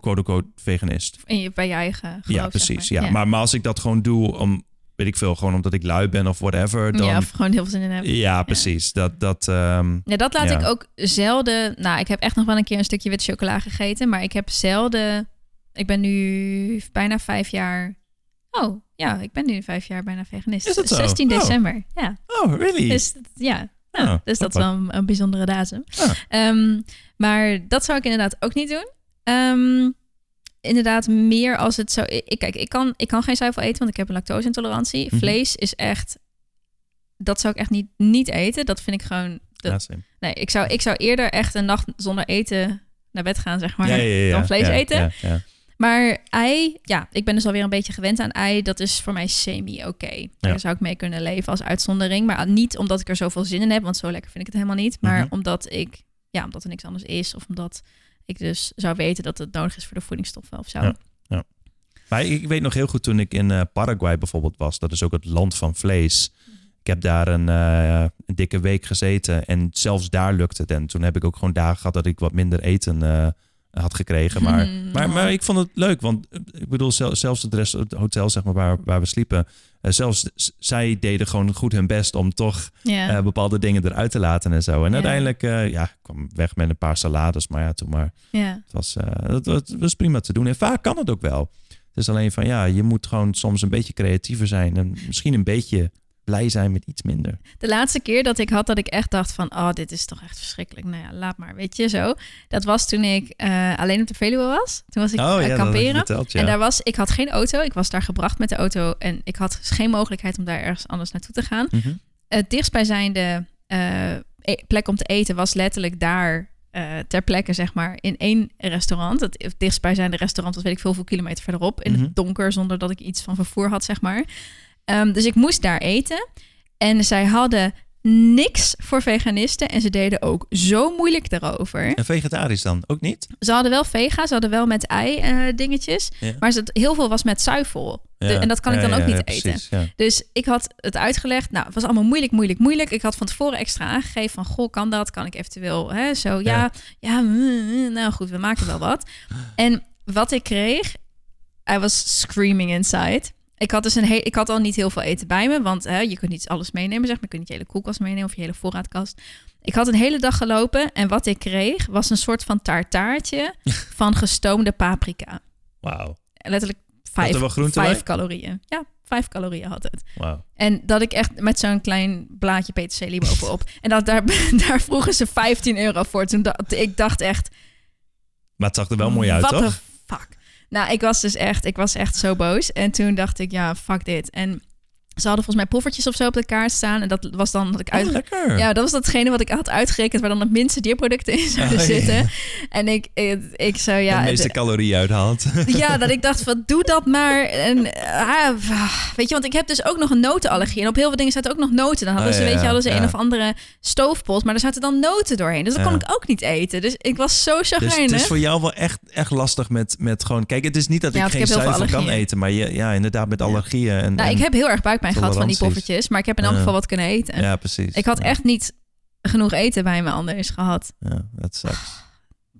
quote-unquote veganist. En je, bij je eigen geloof, ja, zeg precies. Ja. Maar, maar als ik dat gewoon doe om, weet ik veel, gewoon omdat ik lui ben of whatever, dan. ja, Ja, of gewoon heel veel zin in hebben. precies. Dat, dat, ehm, Ja, dat laat Ja. ik ook zelden. Nou, ik heb echt nog wel een keer een stukje witte chocola gegeten, maar ik heb zelden. Ik ben nu bijna vijf jaar. Oh, ja, ik ben nu vijf jaar bijna veganist. Is dat zo? 16 Oh. december. Ja, oh, really? dus ja. Nou, Oh, dus dat is wel een, een bijzondere datum. Ehm, maar dat zou ik inderdaad ook niet doen. Ehm, inderdaad, meer als het zo. Ik, kijk, ik kan, ik kan geen zuivel eten, want ik heb een lactose-intolerantie. Mhm. Vlees is echt. Dat zou ik echt niet, niet eten. Dat vind ik gewoon. Dat, Ja, same. Nee, ik zou, ik zou eerder echt een nacht zonder eten naar bed gaan, zeg maar, ja, ja, ja, dan vlees eten. Maar ei, ja, ik ben dus alweer een beetje gewend aan ei. Dat is voor mij semi-oké. Daar zou ik mee kunnen leven als uitzondering. Maar niet omdat ik er zoveel zin in heb, want zo lekker vind ik het helemaal niet. Maar Mhm. omdat ik, ja, omdat er niks anders is. Of omdat ik dus zou weten dat het nodig is voor de voedingsstoffen of zo. Ja. Maar ik weet nog heel goed toen ik in eh, Paraguay bijvoorbeeld was. Dat is ook het land van vlees. Ik heb daar een, eh, een dikke week gezeten en zelfs daar lukte het. En toen heb ik ook gewoon dagen gehad dat ik wat minder eten eh, had gekregen. Maar, Hmm. maar, maar ik vond het leuk, want ik bedoel, zel- zelfs het, rest, het hotel zeg maar, waar, waar we sliepen... eh, zelfs zij deden gewoon goed hun best om toch eh, bepaalde dingen eruit te laten en zo. En uiteindelijk eh, ja, ik kwam weg met een paar salades. Maar ja, toen maar... ja. Het was, het, het was prima te doen. En vaak kan het ook wel. Het is alleen van ja, je moet gewoon soms een beetje creatiever zijn. En misschien een beetje blij zijn met iets minder. De laatste keer dat ik had dat ik echt dacht van... oh, dit is toch echt verschrikkelijk. Nou ja, laat maar, weet je, zo. Dat was toen ik eh, alleen op de Veluwe was. Toen was ik had je kamperen. verteld, ja. En daar was, ik had geen auto. Ik was daar gebracht met de auto. En ik had geen mogelijkheid om daar ergens anders naartoe te gaan. Mhm. Het dichtstbijzijnde eh, e- plek om te eten was letterlijk daar... ter plekke, zeg maar, in één restaurant. Het dichtstbijzijnde restaurant was weet ik veel, veel kilometer verderop. In Mhm. het donker, zonder dat ik iets van vervoer had, zeg maar. Ehm, dus ik moest daar eten. En zij hadden niks voor veganisten. En ze deden ook zo moeilijk daarover. En vegetarisch dan ook niet? Ze hadden wel vega, ze hadden wel met ei eh, dingetjes. Ja. Maar ze, heel veel was met zuivel. De- en dat kan ik dan ook niet eten. precies. Dus ik had het uitgelegd. Nou, het was allemaal moeilijk, moeilijk, moeilijk. Ik had van tevoren extra aangegeven van... Goh, kan dat? Kan ik eventueel hè, zo? Ja, ja, Ja. mm, mm, nou goed, we maken wel wat. En wat ik kreeg... I was screaming inside. Ik had dus een he- ik had al niet heel veel eten bij me, want hè, je kunt niet alles meenemen, zeg maar. Je kunt niet je hele koelkast meenemen of je hele voorraadkast. Ik had een hele dag gelopen en wat ik kreeg was een soort van tartaartje van gestoomde paprika. Wauw. Letterlijk er vijf, vijf calorieën. Ja, vijf calorieën had het. Wauw. En dat ik echt met zo'n klein blaadje peterselie bovenop. en dat daar, daar vroegen ze 15 euro voor. Toen dacht ik dacht echt, Maar het zag er wel mooi uit, what toch? the fuck? Nou, ik was dus echt, ik was echt zo boos. En toen dacht ik, ja, fuck dit. En ze hadden volgens mij poffertjes of zo op de kaart staan. En dat was dan dat ik uit. Oh, lekker. Ja, dat was datgene wat ik had uitgerekend waar dan het minste dierproducten in zouden Oh, ja. zitten. En ik, ik, ik zo, ja. de meeste de- calorieën uithaalt. ja, dat ik dacht van doe dat maar. En, ah, weet je, want ik heb dus ook nog een notenallergie. En op heel veel dingen zaten ook nog noten. Dan hadden Oh, ze, ja, weet je, hadden ze ja. een of andere stoofpot. Maar er zaten dan noten doorheen. Dus dat kon ik ook niet eten. Dus ik was zo Dus chagrijnig. het is voor jou wel echt, echt lastig met, met gewoon... Kijk, het is niet dat ik geen zuivel kan eten. Maar je, ja, inderdaad met allergieën. En, nou, en- ik heb heel erg buikpijn gehad van die poffertjes. Maar ik heb in elk Ja. geval wat kunnen eten. Ja, precies. Ik had echt niet genoeg eten bij me anders gehad. Ja, dat sucks.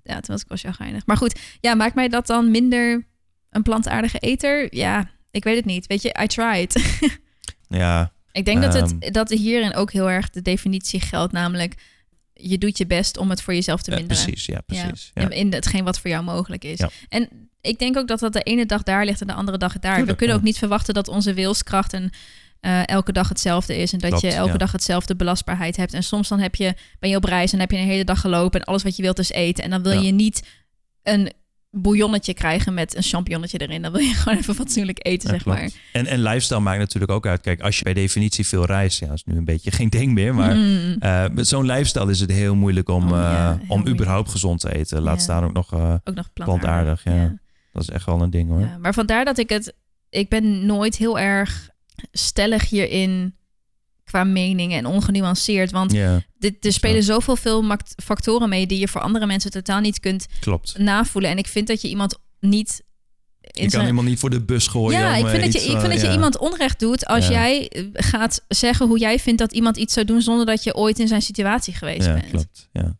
Ja, toen was ik wel chagrijnig. Maar goed, ja, maakt mij dat dan minder een plantaardige eter? Ja, ik weet het niet. Weet je, I tried. Ja, ik denk dat, het, Ehm. dat hierin ook heel erg de definitie geldt. Namelijk, je doet je best om het voor jezelf te ja, minderen. precies. Ja, precies. Ja. In- In hetgeen wat voor jou mogelijk is. Ja. En ik denk ook dat dat de ene dag daar ligt en de andere dag daar. We kunnen ook niet verwachten dat onze wilskracht en eh, elke dag hetzelfde is. En dat Klopt, je elke ja. dag hetzelfde belastbaarheid hebt. En soms dan heb je, ben je op reis en heb je een hele dag gelopen en alles wat je wilt is eten. En dan wil Ja. je niet een bouillonnetje krijgen met een champignonnetje erin. Dan wil je gewoon even fatsoenlijk eten, Ja, zeg klopt. maar. En, en lifestyle maakt natuurlijk ook uit. Kijk, als je bij definitie veel reist, ja, is nu een beetje geen ding meer. Maar Mm. eh, met zo'n lifestyle is het heel moeilijk om, Oh, ja, eh, om moeilijk. überhaupt gezond te eten. Laat staan ook nog, Ook nog plantaardig. ja. dat is echt wel een ding hoor. Ja, maar vandaar dat ik het... Ik ben nooit heel erg stellig hierin qua mening en ongenuanceerd. Want dit, er spelen zoveel veel factoren mee... die je voor andere mensen totaal niet kunt klopt. navoelen. En ik vind dat je iemand niet... Je In kan zijn... helemaal niet voor de bus gooien. Ja, ik eh, vind, dat je, ik vind van- dat je ja. iemand onrecht doet als Ja. jij eh, gaat zeggen hoe jij vindt dat iemand iets zou doen zonder dat je ooit in zijn situatie geweest Ja, bent. klopt. Ja.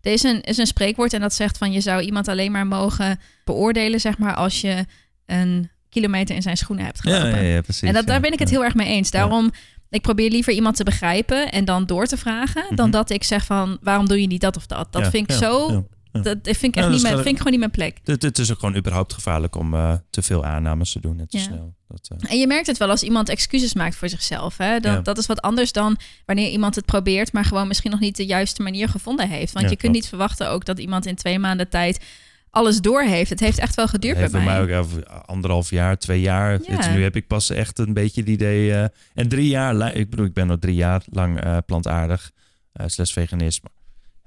Er is een, is een spreekwoord en dat zegt van je zou iemand alleen maar mogen beoordelen, zeg maar, als je een kilometer in zijn schoenen hebt gelopen. ja, ja, precies. en dat, daar ben ik het heel erg mee eens. Daarom, ik probeer liever iemand te begrijpen en dan door te vragen, dan Mhm. dat ik zeg van waarom doe je niet dat of dat. Dat vind ik zo, dat vind ik echt dat niet mijn, vind ik gewoon niet mijn plek. Het, het is ook gewoon überhaupt gevaarlijk om eh, te veel aannames te doen en te snel. Dat, eh, En je merkt het wel als iemand excuses maakt voor zichzelf. Hè? Dat, dat is wat anders dan wanneer iemand het probeert, maar gewoon misschien nog niet de juiste manier gevonden heeft. Want je kunt niet verwachten ook dat iemand in twee maanden tijd alles door heeft. Het heeft echt wel geduurd bij mij. mij ook anderhalf jaar, twee jaar. Ja. Het- nu heb ik pas echt een beetje het idee. eh, en drie jaar, ik bedoel, ik ben al drie jaar lang eh, plantaardig, eh slash veganist. Maar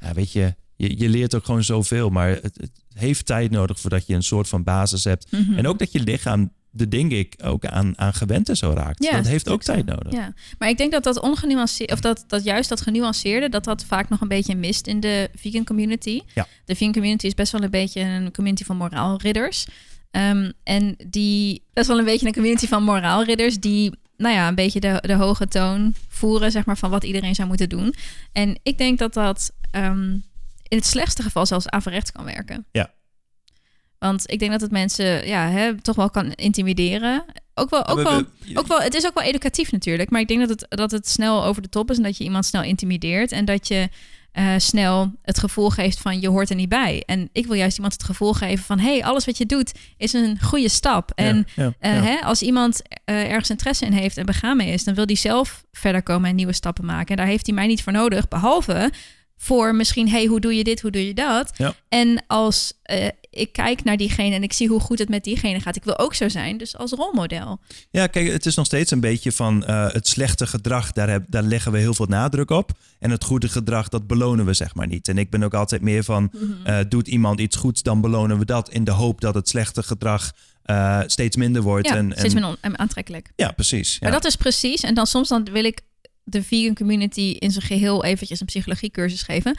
ja, weet je, je, je leert ook gewoon zoveel. Maar het, het heeft tijd nodig voordat je een soort van basis hebt. Mhm. En ook dat je lichaam, de denk ik, ook aan, aan gewend en zo raakt. Ja, dat heeft ook zo. tijd nodig. Ja, maar ik denk dat dat ongenuanceerd, of dat, dat juist dat genuanceerde, dat dat vaak nog een beetje mist in de vegan community. Ja. De vegan community is best wel een beetje een community van moraalridders. Ehm, en die, best wel een beetje een community van moraalridders die, nou ja, een beetje de, de hoge toon voeren, zeg maar, van wat iedereen zou moeten doen. En ik denk dat dat ehm, in het slechtste geval zelfs averechts kan werken. Ja. Want ik denk dat het mensen ja, hè, toch wel kan intimideren. Ook wel, ook We- wel we- ook wel, het is ook wel educatief natuurlijk. Maar ik denk dat het, dat het snel over de top is en dat je iemand snel intimideert. En dat je eh, snel het gevoel geeft van je hoort er niet bij. En ik wil juist iemand het gevoel geven van hey, alles wat je doet is een goede stap. En ja, eh, ja. hè, als iemand eh, ergens interesse in heeft en begaan mee is, dan wil die zelf verder komen en nieuwe stappen maken. En daar heeft hij mij niet voor nodig, behalve voor misschien, hey, hoe doe je dit, hoe doe je dat? En als ik kijk naar diegene en ik zie hoe goed het met diegene gaat, ik wil ook zo zijn, dus als rolmodel. Ja, kijk, het is nog steeds een beetje van eh, het slechte gedrag, daar, heb, daar leggen we heel veel nadruk op. En het goede gedrag, dat belonen we zeg maar niet. En ik ben ook altijd meer van, eh, doet iemand iets goeds, dan belonen we dat in de hoop dat het slechte gedrag eh, steeds minder wordt. Ja, en, steeds en- minder aantrekkelijk. Ja, precies. Ja. Maar dat is precies. En dan soms dan wil ik de vegan community in zijn geheel eventjes een psychologiecursus geven.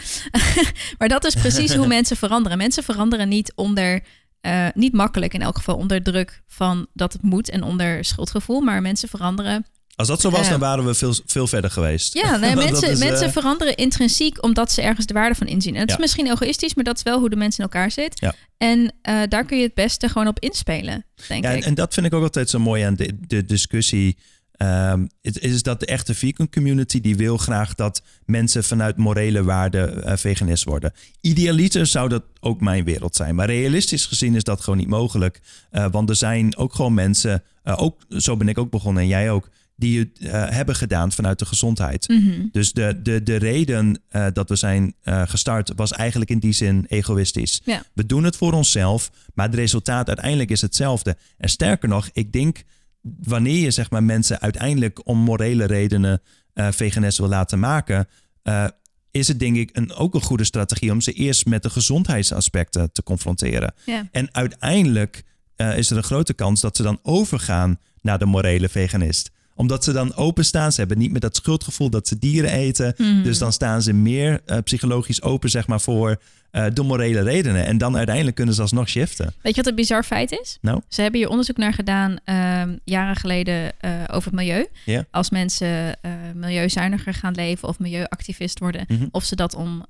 maar dat is precies hoe mensen veranderen. Mensen veranderen niet onder, eh, niet makkelijk in elk geval onder druk van dat het moet en onder schuldgevoel. Maar mensen veranderen. Als dat zo was, dan waren we veel, veel verder geweest. Ja, nee, dat mensen, is, eh, mensen veranderen intrinsiek omdat ze ergens de waarde van inzien. En het Ja. is misschien egoïstisch, maar dat is wel hoe de mensen in elkaar zit. Ja. En eh, daar kun je het beste gewoon op inspelen, denk Ja, en, ik. en dat vind ik ook altijd zo mooi aan de, de discussie ehm, het is dat de echte vegan community die wil graag dat mensen vanuit morele waarden eh, veganist worden. Idealiter zou dat ook mijn wereld zijn. Maar realistisch gezien is dat gewoon niet mogelijk. Eh, want er zijn ook gewoon mensen, eh, ook, zo ben ik ook begonnen en jij ook, die het hebben gedaan vanuit de gezondheid. Mhm. Dus de, de, de reden dat we zijn gestart was eigenlijk in die zin egoïstisch. Ja. We doen het voor onszelf, maar het resultaat uiteindelijk is hetzelfde. En sterker nog, ik denk wanneer je zeg maar, mensen uiteindelijk om morele redenen eh veganist wil laten maken, eh, is het denk ik een, ook een goede strategie om ze eerst met de gezondheidsaspecten te confronteren. Ja. En uiteindelijk eh, is er een grote kans dat ze dan overgaan naar de morele veganist omdat ze dan openstaan. Ze hebben niet meer dat schuldgevoel dat ze dieren eten. Mhm. Dus dan staan ze meer psychologisch open, zeg maar, voor eh, de morele redenen. En dan uiteindelijk kunnen ze alsnog shiften. Weet je wat een bizar feit is? Nou? Ze hebben hier onderzoek naar gedaan ehm, jaren geleden eh, over het milieu. Als mensen eh, milieuzuiniger gaan leven of milieuactivist worden, Mhm. of ze dat om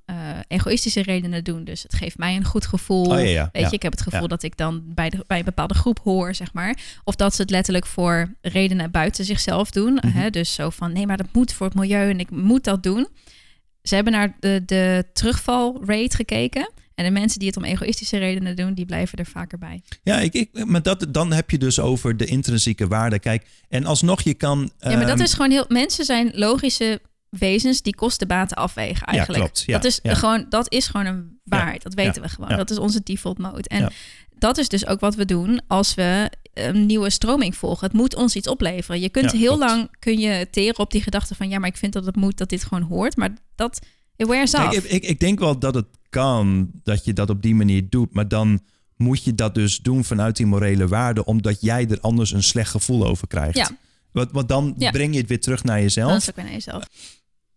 egoïstische redenen doen. Dus het geeft mij een goed gevoel. Oh ja, ja. Weet ja. je, ik heb het gevoel dat ik dan bij, de, bij een bepaalde groep hoor, zeg maar. Of dat ze het letterlijk voor redenen buiten zichzelf doen. Mhm. Hè? Dus zo van, nee, maar dat moet voor het milieu en ik moet dat doen. Ze hebben naar de, de terugvalrate gekeken. En de mensen die het om egoïstische redenen doen, die blijven er vaker bij. Ja, ik, ik, maar dat, dan heb je dus over de intrinsieke waarde. Kijk, en alsnog je kan... ja, maar dat ehm, is gewoon heel... Mensen zijn logische wezens die kosten-baten afwegen eigenlijk. klopt. Ja, dat, is ja. gewoon, dat is gewoon een waarheid. Dat weten ja, we gewoon. ja. Dat is onze default mode. En Ja. Dat is dus ook wat we doen als we een nieuwe stroming volgen. Het moet ons iets opleveren. Je kunt Ja, heel klopt. lang kun je teren op die gedachte van... ja, maar ik vind dat het moet, dat dit gewoon hoort. Maar dat... Off. ik, ik, ik denk wel dat het kan dat je dat op die manier doet. Maar dan moet je dat dus doen vanuit die morele waarde. Omdat jij er anders een slecht gevoel over krijgt. Ja. Want, want dan Ja. breng je het weer terug naar is jezelf. het ook weer naar jezelf.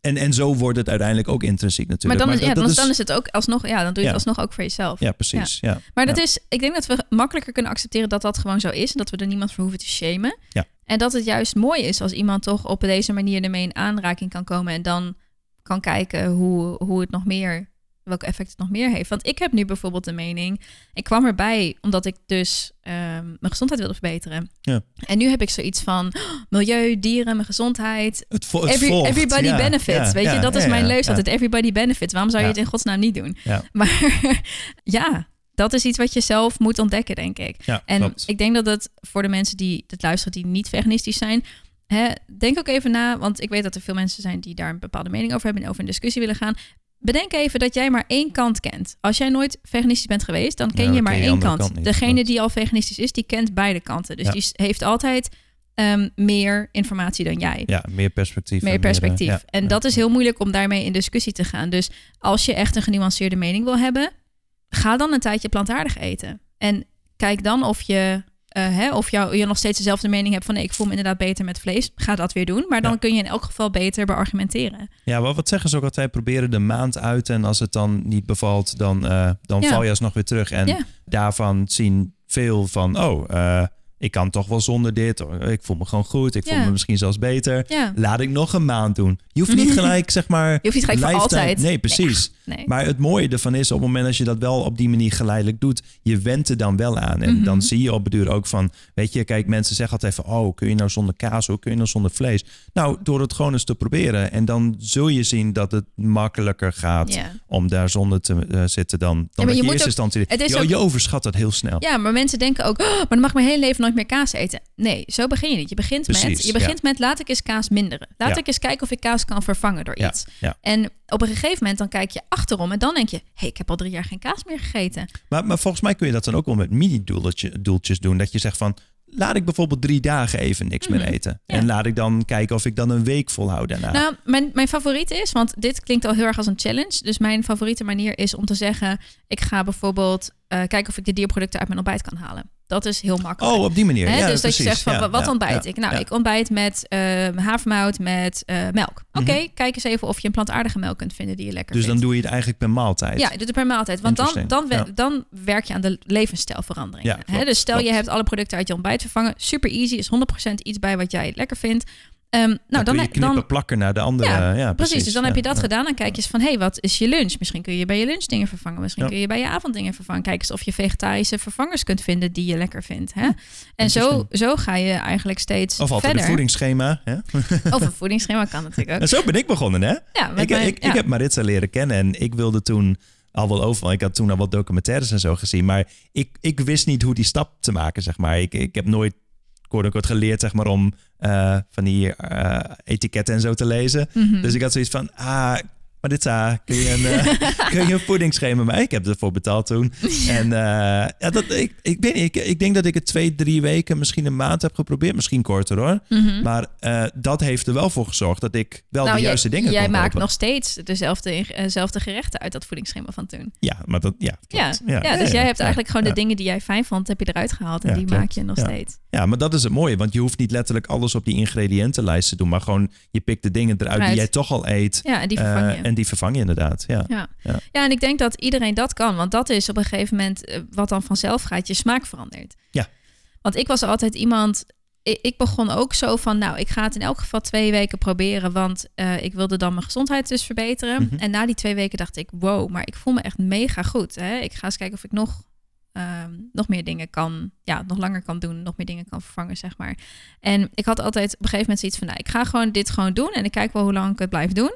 En, en zo wordt het uiteindelijk ook intrinsiek Maar natuurlijk. dan, is, ja, dat dan, is- dan is het ook alsnog... Ja, dan doe je Ja. het alsnog ook voor jezelf. Ja, precies. Ja. Maar dat is, ik denk dat we makkelijker kunnen accepteren dat dat gewoon zo is. En dat we er niemand voor hoeven te shamen. Ja. En dat het juist mooi is als iemand toch op deze manier ermee in aanraking kan komen. En dan kan kijken hoe, hoe het nog meer, welke effect het nog meer heeft. Want ik heb nu bijvoorbeeld de mening, ik kwam erbij omdat ik dus ehm, mijn gezondheid wilde verbeteren. Ja. En nu heb ik zoiets van oh, milieu, dieren, mijn gezondheid. Het, vo- het Every- volgt. everybody Ja, benefits. ja, weet je, dat is mijn leus altijd. Everybody benefits. Waarom zou je het in godsnaam niet doen? Ja. Maar ja, dat is iets wat je zelf moet ontdekken, denk ik. Ja, En klopt. ik denk dat het voor de mensen die het luisteren die niet veganistisch zijn, hè, denk ook even na, want ik weet dat er veel mensen zijn die daar een bepaalde mening over hebben en over een discussie willen gaan. Bedenk even dat jij maar één kant kent. Als jij nooit veganistisch bent geweest, dan ken Ja, je maar ken je één kant. kant niet, Degene die al veganistisch is, die kent beide kanten. Dus Ja. die heeft altijd ehm, meer informatie dan jij Ja, meer perspectief. meer en perspectief. eh, ja, en dat is heel moeilijk om daarmee in discussie te gaan. Dus als je echt een genuanceerde mening wil hebben, ga dan een tijdje plantaardig eten. En kijk dan of je, hè, of jou, je nog steeds dezelfde mening hebt van nee, ik voel me inderdaad beter met vlees. Ga dat weer doen. Maar dan Ja. kun je in elk geval beter beargumenteren. Ja, wat, wat zeggen ze ook altijd? Proberen de maand uit en als het dan niet bevalt, dan, eh, dan Ja. val je alsnog weer terug. En daarvan zien veel van, oh, eh, ik kan toch wel zonder dit. Ik voel me gewoon goed. Ik voel Ja. me misschien zelfs beter. Ja. Laat ik nog een maand doen. Je hoeft niet gelijk, zeg maar... Je hoeft niet gelijk voor altijd. Nee, precies. Nee. Maar het mooie ervan is, op het moment dat je dat wel op die manier geleidelijk doet, je went er dan wel aan. En Mhm. dan zie je op het duur ook van, weet je, kijk, mensen zeggen altijd van, oh, kun je nou zonder kaas, hoe kun je nou zonder vlees? Nou, door het gewoon eens te proberen. En dan zul je zien dat het makkelijker gaat Ja. om daar zonder te eh, zitten dan, dan maar dat je eerste ook- instantie... is je, ook- je overschat dat heel snel. Ja, maar mensen denken ook, oh, maar dan mag ik mijn hele leven nooit meer kaas eten. Nee, zo begin je niet. Je begint, met, je begint met, laat ik eens kaas minderen. Laat Ja. ik eens kijken of ik kaas kan vervangen door iets. ja. En op een gegeven moment dan kijk je achterom en dan denk je, hé, hey, ik heb al drie jaar geen kaas meer gegeten. Maar, maar volgens mij kun je dat dan ook wel met mini-doeltjes doen. Dat je zegt van, laat ik bijvoorbeeld drie dagen even niks meer Mhm. eten. Ja. En laat ik dan kijken of ik dan een week volhoud daarna. Nou, mijn, mijn favoriet is, want dit klinkt al heel erg als een challenge. Dus mijn favoriete manier is om te zeggen, ik ga bijvoorbeeld eh, kijken of ik de dierproducten uit mijn ontbijt kan halen. Dat is heel makkelijk. Oh, op die manier. Ja, dus dat je zegt van, Ja, wat ontbijt ja, ik? Nou, ik ontbijt met eh havermout met eh, melk. Oké, Mhm. kijk eens even of je een plantaardige melk kunt vinden die je lekker Dus dan vindt. doe je het eigenlijk per maaltijd. Ja, je doet het per maaltijd. Want dan, dan, we- dan werk je aan de levensstijlverandering. Ja, dus stel je hebt alle producten uit je ontbijt vervangen. Super easy, is 100% iets bij wat jij lekker vindt. Ehm, nou, dan, dan, knippen, plakken naar de andere. Ja, Ja, precies. Dus dan ja, heb je dat ja. gedaan. Dan kijk je eens van, hé, hey, wat is je lunch? Misschien kun je bij je lunch dingen vervangen. Misschien kun je bij je avonddingen vervangen. Kijk eens of je vegetarische vervangers kunt vinden die je lekker vindt. Hè? En zo, zo ga je eigenlijk steeds Of altijd verder. een voedingsschema. Hè? Of een voedingsschema kan natuurlijk ook. En zo ben ik begonnen, hè? Ja, Ik, mijn- ik, heb Maritza leren kennen en ik wilde toen al wel over. Ik had toen al wat documentaires en zo gezien, maar ik, ik wist niet hoe die stap te maken, zeg maar. Ik, ik heb nooit kort geleerd, zeg maar, om eh, van die eh, etiketten en zo te lezen. Mhm. Dus ik had zoiets van, ah, Maritza, kun je een, eh, kun je een voedingsschema maken? Ik heb ervoor betaald toen. En eh, ja, dat, ik, ik, weet niet, ik, ik denk dat ik het twee, drie weken, misschien een maand heb geprobeerd. Misschien korter hoor. Mhm. Maar eh, dat heeft er wel voor gezorgd dat ik wel Nou, de jij- juiste dingen Jij kon maakt kopen. nog steeds dezelfde, dezelfde gerechten uit dat voedingsschema van toen. Ja, maar dat, ja, Ja, ja, dus jij hebt eigenlijk gewoon de dingen die jij fijn vond, heb je eruit gehaald. En die klopt. maak je nog steeds. Ja, maar dat is het mooie, want je hoeft niet letterlijk alles op die ingrediëntenlijst te doen, maar gewoon je pikt de dingen eruit die jij toch al eet. Ja, en die vervang je. en die vervang je inderdaad. Ja. Ja. Ja. Ja. en ik denk dat iedereen dat kan. Want dat is op een gegeven moment eh, wat dan vanzelf gaat. Je smaak verandert. Ja. Want ik was altijd iemand... Ik, ik begon ook zo van... Nou, ik ga het in elk geval twee weken proberen. Want eh, ik wilde dan mijn gezondheid dus verbeteren. Mhm. En na die twee weken dacht ik... Wow, maar ik voel me echt mega goed. Hè? Ik ga eens kijken of ik nog... ehm, nog meer dingen kan, ja, nog langer kan doen, nog meer dingen kan vervangen, zeg maar. En ik had altijd op een gegeven moment zoiets van, nou, ik ga gewoon dit gewoon doen en ik kijk wel hoe lang ik het blijf doen.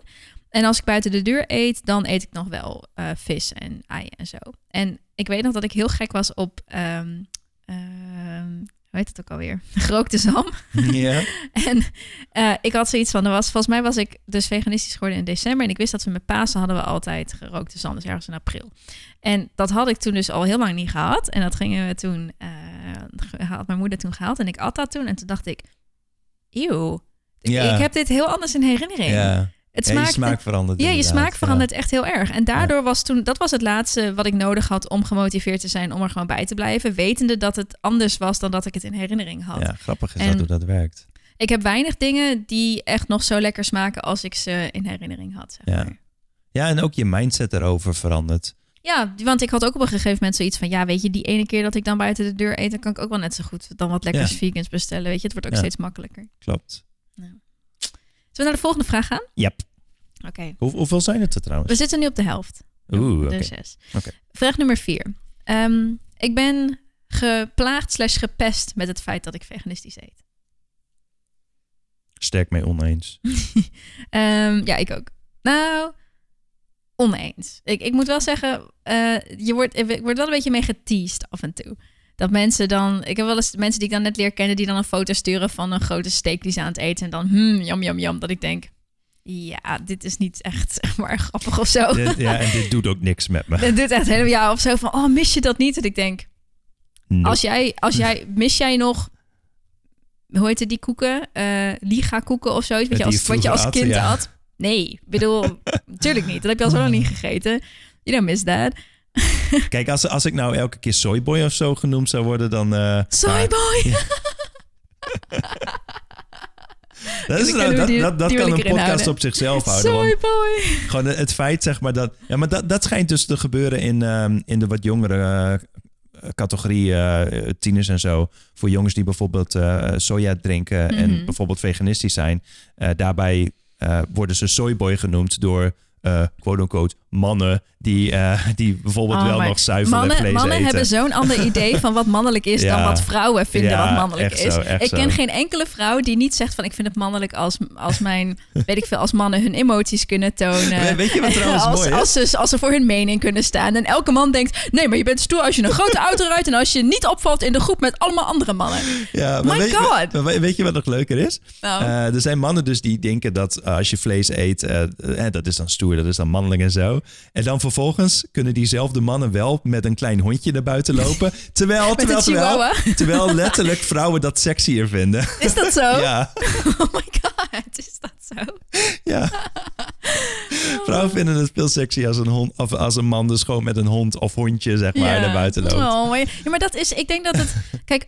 En als ik buiten de deur eet, dan eet ik nog wel eh, vis en eieren en zo. En ik weet nog dat ik heel gek was op, ehm, hoe heet het ook alweer? Gerookte zam. ja. En eh, ik had zoiets van, er was, volgens mij was ik dus veganistisch geworden in december. En ik wist dat we met Pasen hadden we altijd gerookte zam, dus ergens in april. En dat had ik toen dus al heel lang niet gehad. En dat gingen we toen, ge- had mijn moeder toen gehaald. En ik at dat toen. En toen dacht ik, eeuw, Ja. ik heb dit heel anders in herinnering. Ja. Het Ja, je smaakt, smaak verandert. ja, je smaak verandert echt heel erg. En daardoor was toen, dat was het laatste wat ik nodig had om gemotiveerd te zijn om er gewoon bij te blijven. Wetende dat het anders was dan dat ik het in herinnering had. Ja. grappig is En- dat hoe dat werkt. Ik heb weinig dingen die echt nog zo lekker smaken als ik ze in herinnering had. Zeg Ja. maar. Ja, en ook je mindset erover verandert. Ja, want ik had ook op een gegeven moment zoiets van... ja, weet je, die ene keer dat ik dan buiten de deur eet... dan kan ik ook wel net zo goed dan wat lekkers vegans bestellen. Weet je, het wordt ook steeds makkelijker. Klopt. Zullen we naar de volgende vraag gaan? Yep. Oké. Hoe, hoeveel zijn het er We trouwens? zitten nu op de helft. Oeh. Oké. Vraag nummer vier. Ehm, ik ben geplaagd slash gepest met het feit dat ik veganistisch eet. Sterk mee oneens. Ehm, ja, ik ook. Nou, oneens. Ik, ik moet wel zeggen, eh, je wordt, ik word wel een beetje mee geteased af en toe. Dat mensen dan... Ik heb wel eens mensen die ik dan net leer kennen... die dan een foto sturen van een grote steak die ze aan het eten... en dan, hmm, jam, jam, jam. Dat ik denk, ja, dit is niet echt zeg maar grappig of zo. dit, ja, en dit doet ook niks met me. Dat doet echt helemaal ja of zo van, oh, mis je dat niet? En ik denk, Nope. als jij, als jij, mis jij nog, hoe heet het, die koeken? Eh Liga koeken of zoiets, wat je als, je wat je als kind ja. had? Nee, bedoel, natuurlijk niet. Dat heb je al zo lang niet gegeten. You don't miss that. Kijk, als, als ik nou elke keer soyboy of zo genoemd zou worden, dan... eh, Soyboy! Dat, is, nou, dat, die- dat, dat die wil kan een podcast houden. op zichzelf houden. Soyboy! gewoon het feit, zeg maar, dat... Ja, maar dat, dat schijnt dus te gebeuren in, ehm, in de wat jongere eh, categorie, eh, tieners en zo. Voor jongens die bijvoorbeeld eh, soja drinken en Mhm. bijvoorbeeld veganistisch zijn. Daarbij worden ze soyboy genoemd door... quote-unquote mannen die, eh, die bijvoorbeeld Oh, wel nog zuivel en Mannen, vlees mannen eten. hebben zo'n ander idee van wat mannelijk is dan wat vrouwen vinden Ja, wat mannelijk is. zo, ik ken zo. geen enkele vrouw die niet zegt van ik vind het mannelijk als, als mijn, weet ik veel, als mannen hun emoties kunnen tonen. Weet je wat trouwens als, mooi is? als, ze, als ze voor hun mening kunnen staan. En elke man denkt, nee, maar je bent stoer als je een grote auto rijdt en als je niet opvalt in de groep met allemaal andere mannen. Ja, My weet, je- God. maar weet- je wat nog leuker is? Nou, Eh, er zijn mannen dus die denken dat eh, als je vlees eet, dat is dan stoer, dat is dan mannelijk en zo. En dan vervolgens kunnen diezelfde mannen wel met een klein hondje naar buiten lopen. Terwijl, terwijl, terwijl, letterlijk vrouwen dat sexier vinden. is dat zo? Ja, Oh my god, is dat zo? ja. Vrouwen vinden het veel sexy als een, hond, of als een man dus gewoon met een hond of hondje zeg maar naar buiten loopt. Oh, maar, ja, maar dat is, ik denk dat het, kijk,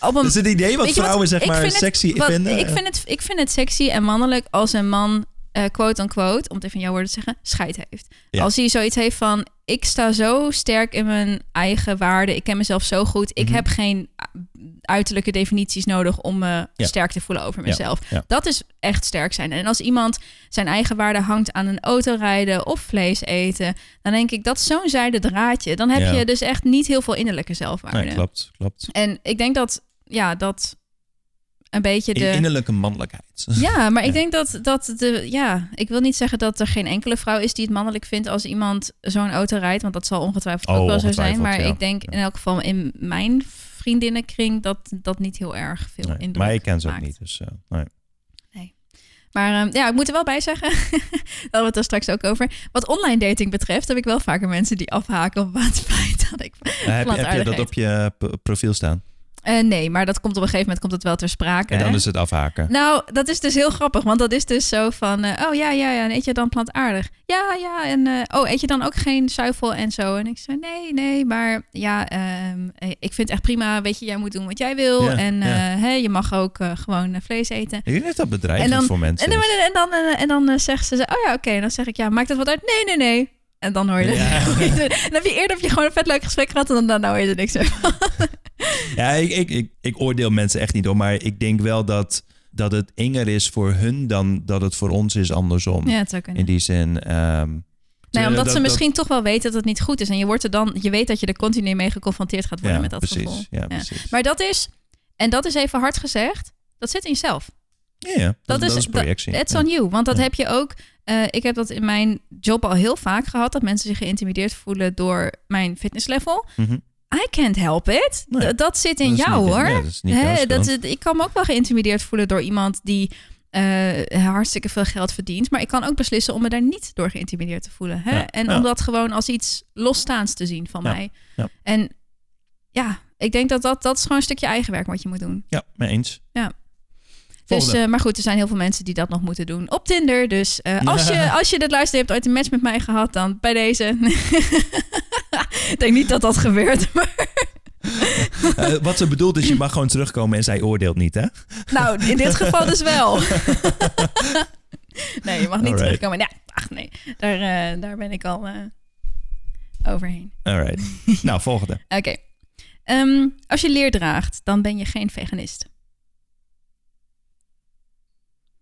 op een, is het idee wat vrouwen zeg maar vind het- sexy wat- vinden. Ik vind, het, ik vind het sexy en mannelijk als een man eh quote unquote, om het even in jouw woorden te zeggen, scheid heeft. Ja. Als hij zoiets heeft van, ik sta zo sterk in mijn eigen waarde, ik ken mezelf zo goed, ik Mhm. heb geen uh, uiterlijke definities nodig om me Ja. sterk te voelen over mezelf. ja. Dat is echt sterk zijn. En als iemand zijn eigen waarde hangt aan een autorijden of vlees eten, dan denk ik dat zo'n zijde draadje. Dan heb je dus echt niet heel veel innerlijke zelfwaarde. Nee, klopt, klopt. En ik denk dat, ja, dat een beetje de... innerlijke mannelijkheid. Ja, maar ik denk dat, dat de. Ja, ik wil niet zeggen dat er geen enkele vrouw is die het mannelijk vindt als iemand zo'n auto rijdt. Want dat zal ongetwijfeld Oh, ook wel zo zijn. Maar ja. ik denk in elk geval in mijn vriendinnenkring dat dat niet heel erg veel Nee, indruk maar ik ken ze ook niet. Dus, eh, nee. Maar ehm, ja, ik moet er wel bij zeggen, daar hadden we het er straks ook over. Wat online dating betreft, heb ik wel vaker mensen die afhaken op het feit dat ik Eh, heb, je, heb je dat op je p- profiel staan? Eh, nee, maar dat komt op een gegeven moment komt het wel ter sprake. En dan hè? is het afhaken. Nou, dat is dus heel grappig, want dat is dus zo van, eh, oh ja, ja, ja, en eet je dan plantaardig? Ja, ja, en eh, oh, eet je dan ook geen zuivel en zo? En ik zei, nee, nee, maar ja, ehm, eh, ik vind het echt prima, weet je, jij moet doen wat jij wil Ja, en ja. hè, je mag ook gewoon vlees eten. Ik denk dat dat bedrijf dan- voor mensen En dan, en dan, en dan zegt ze, oh ja, oké, en dan zeg ik, ja, maakt dat wat uit? Nee, nee, nee. En dan hoor je Ja. Dan heb je eerder heb je gewoon een vet leuk gesprek gehad en dan, dan hoor je er niks van. Ja, ik, ik, ik, ik oordeel mensen echt niet door, maar ik denk wel dat, dat het enger is voor hun dan dat het voor ons is andersom. Ja, het zou kunnen. In die zin. Nee, terwijl omdat dat- ze dat- misschien toch wel weten dat het niet goed is. En je, wordt er dan, je weet dat je er continu mee geconfronteerd gaat worden ja, met dat precies, gevoel. Ja, precies. Maar dat is, en dat is even hard gezegd, dat zit in jezelf. ja, ja, dat, Dat, dat is, is projectie. It's ja. on you. Want dat Ja. heb je ook. eh, ik heb dat in mijn job al heel vaak gehad. Dat mensen zich geïntimideerd voelen door mijn fitnesslevel. Mhm. I can't help it. Nee, dat zit in Dat jou hoor. nee, dat is niet Hè, jouw dat schuld. is, ik kan me ook wel geïntimideerd voelen door iemand die eh, hartstikke veel geld verdient. Maar ik kan ook beslissen om me daar niet door geïntimideerd te voelen. Hè? Ja, en ja. om dat gewoon als iets losstaans te zien van Ja, mij. ja. En ja, ik denk dat, dat dat is gewoon een stukje eigen werk wat je moet doen. Ja, mee eens. Dus, Volgende. eh, maar goed, er zijn heel veel mensen die dat nog moeten doen op Tinder. Dus eh, als, je, als je dit luistert, hebt ooit een match met mij gehad, dan bij deze. ik denk niet dat dat gebeurt. Maar, Eh, wat ze bedoelt is, je mag gewoon terugkomen en zij oordeelt niet, hè? nou, in dit geval dus wel. nee, je mag niet Alright. terugkomen. Ja, ach nee, daar, eh, daar ben ik al eh, overheen. Alright. nou, volgende. Oké. Ehm, als je leer draagt, dan ben je geen veganist.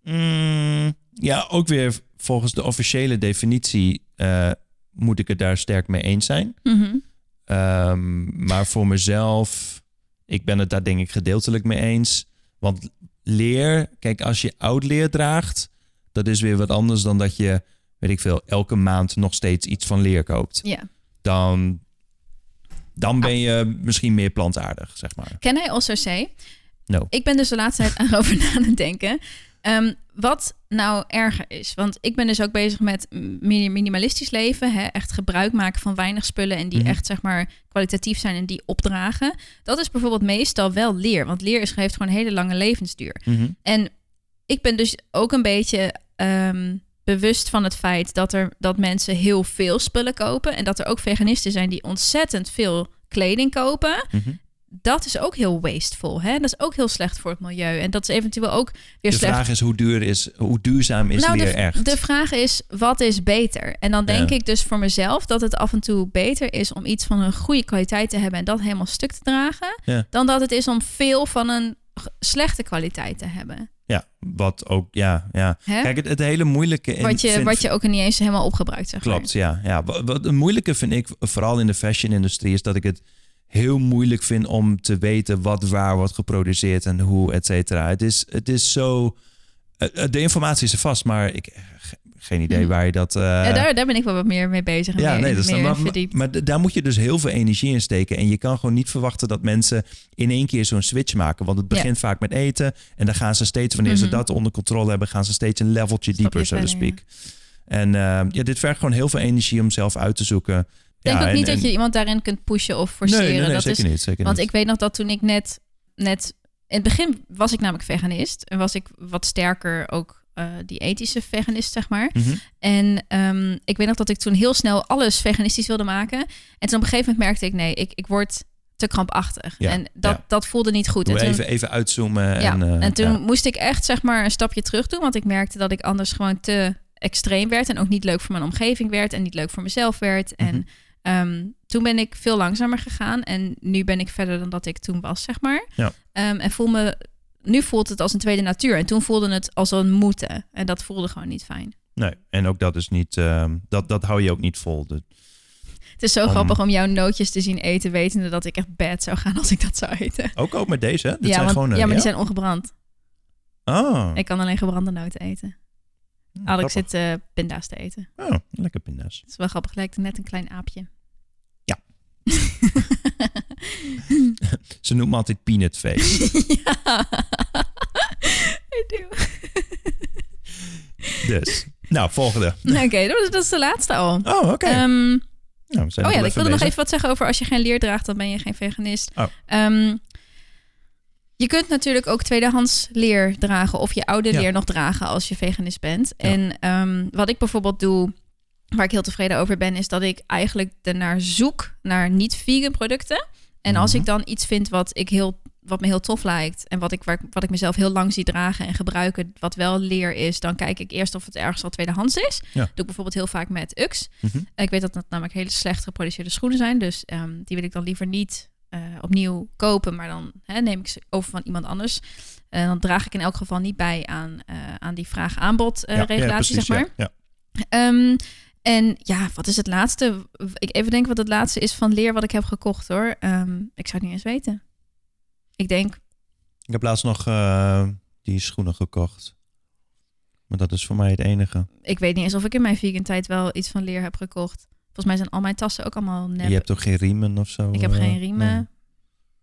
Mm, ja, ook weer volgens de officiële definitie moet ik het daar sterk mee eens zijn. Mhm. Ehm, maar voor mezelf, ik ben het daar denk ik gedeeltelijk mee eens. Want leer, kijk, als je oud leer draagt, dat is weer wat anders dan dat je, weet ik veel, elke maand nog steeds iets van leer koopt. Ja. Dan, dan ben je misschien meer plantaardig, zeg maar. Ken hij OCC? No. Ik ben dus de laatste tijd erover na aan het denken. Ehm, wat nou erger is. Want ik ben dus ook bezig met mi- minimalistisch leven. Hè? Echt gebruik maken van weinig spullen. En die Mhm. echt zeg maar kwalitatief zijn en die opdragen. Dat is bijvoorbeeld meestal wel leer. Want leer is, heeft gewoon een hele lange levensduur. Mhm. En ik ben dus ook een beetje ehm, bewust van het feit dat, er, dat mensen heel veel spullen kopen. En dat er ook veganisten zijn die ontzettend veel kleding kopen. Mhm. Dat is ook heel wasteful. Hè? Dat is ook heel slecht voor het milieu. En dat is eventueel ook weer De slecht. vraag is hoe, duur is, hoe duurzaam is nou, leer de, echt? de vraag is, wat is beter? En dan denk Ja. ik dus voor mezelf dat het af en toe beter is om iets van een goede kwaliteit te hebben en dat helemaal stuk te dragen, Ja. dan dat het is om veel van een slechte kwaliteit te hebben. Ja, wat ook, ja, ja. Hè? Kijk, het, het hele moeilijke... in- wat, je, vind- wat je ook niet eens helemaal opgebruikt, zeg maar. Klopt, ja. ja. Wat, wat het moeilijke vind ik, vooral in de fashion-industrie, is dat ik het heel moeilijk vind om te weten wat waar wordt geproduceerd en hoe, et cetera. Het is, het is zo... eh, eh, De informatie is er vast, maar ik ge- geen idee Mhm. waar je dat... eh, Ja, daar, daar ben ik wel wat meer mee bezig ja, meer, nee, dat is verdiept. maar, maar daar moet je dus heel veel energie in steken. En je kan gewoon niet verwachten dat mensen in één keer zo'n switch maken. Want het Ja. begint vaak met eten. En dan gaan ze steeds, wanneer ze Mhm. dat onder controle hebben, gaan ze steeds een leveltje dieper, to verder, speak. En eh, ja, dit vergt gewoon heel veel energie om zelf uit te zoeken. Ik denk ja, ook en- niet en- dat je iemand daarin kunt pushen of forceren. Nee, nee, nee, dat zeker is, niet. Zeker Want niet. ik weet nog dat toen ik net, net... In het begin was ik namelijk veganist. En was ik wat sterker ook eh die ethische veganist, zeg maar. Mhm. En ehm, ik weet nog dat ik toen heel snel alles veganistisch wilde maken. En toen op een gegeven moment merkte ik... nee, ik, ik word te krampachtig. Ja, en dat, ja. dat voelde niet goed. Doe en toen, even, even uitzoomen. ja, en, eh, en toen moest ik echt zeg maar een stapje terug doen. Want ik merkte dat ik anders gewoon te extreem werd en ook niet leuk voor mijn omgeving werd en niet leuk voor mezelf werd. En Ehm, toen ben ik veel langzamer gegaan en nu ben ik verder dan dat ik toen was, zeg maar. Ja. Ehm, en voel me, nu voelt het als een tweede natuur en toen voelde het als een moeten en dat voelde gewoon niet fijn. Nee, en ook dat is niet, ehm, dat, dat hou je ook niet vol. De- Het is zo Om- grappig om jouw nootjes te zien eten, wetende dat ik echt bad zou gaan als ik dat zou eten. ook ook met deze, hè? Dit ja, zijn want, gewoon, eh, ja, maar die zijn ongebrand. Oh, Ik kan alleen gebrande noten eten. Alex grappig. zit eh, pinda's te eten. Oh, lekker pinda's. Het is wel grappig, lijkt net een klein aapje. Ze noemen me altijd peanut face. ja. I do. dus, nou, volgende. Oké, dat, is- dat is de laatste al. Oh, oké. Ehm, Nou, oh ja, ik wilde nog even wat zeggen over als je geen leer draagt, dan ben je geen veganist. Oh. Ehm, je kunt natuurlijk ook tweedehands leer dragen of je oude Ja. leer nog dragen als je veganist bent. Ja. En ehm, wat ik bijvoorbeeld doe, waar ik heel tevreden over ben, is dat ik eigenlijk ernaar zoek naar niet-vegan producten. En als Mhm. ik dan iets vind wat ik heel wat me heel tof lijkt en wat ik, waar, wat ik mezelf heel lang zie dragen en gebruiken, wat wel leer is, dan kijk ik eerst of het ergens al tweedehands is. Ja. Doe ik bijvoorbeeld heel vaak met UX. Mhm. Ik weet dat dat namelijk hele slecht geproduceerde schoenen zijn. Dus ehm, die wil ik dan liever niet eh, opnieuw kopen. Maar dan hè, neem ik ze over van iemand anders. En dan draag ik in elk geval niet bij aan, eh, aan die vraag-aanbod eh, Ja, ja, regulatie, precies, zeg maar. Ehm, en ja, wat is het laatste? Ik even denken wat het laatste is van leer wat ik heb gekocht hoor. Ehm, ik zou het niet eens weten. Ik denk, Ik heb laatst nog eh, die schoenen gekocht. Maar dat is voor mij het enige. ik weet niet eens of ik in mijn vegan tijd wel iets van leer heb gekocht. Volgens mij zijn al mijn tassen ook allemaal nep. Je hebt toch geen riemen of zo? Ik heb eh? geen riemen. Nee.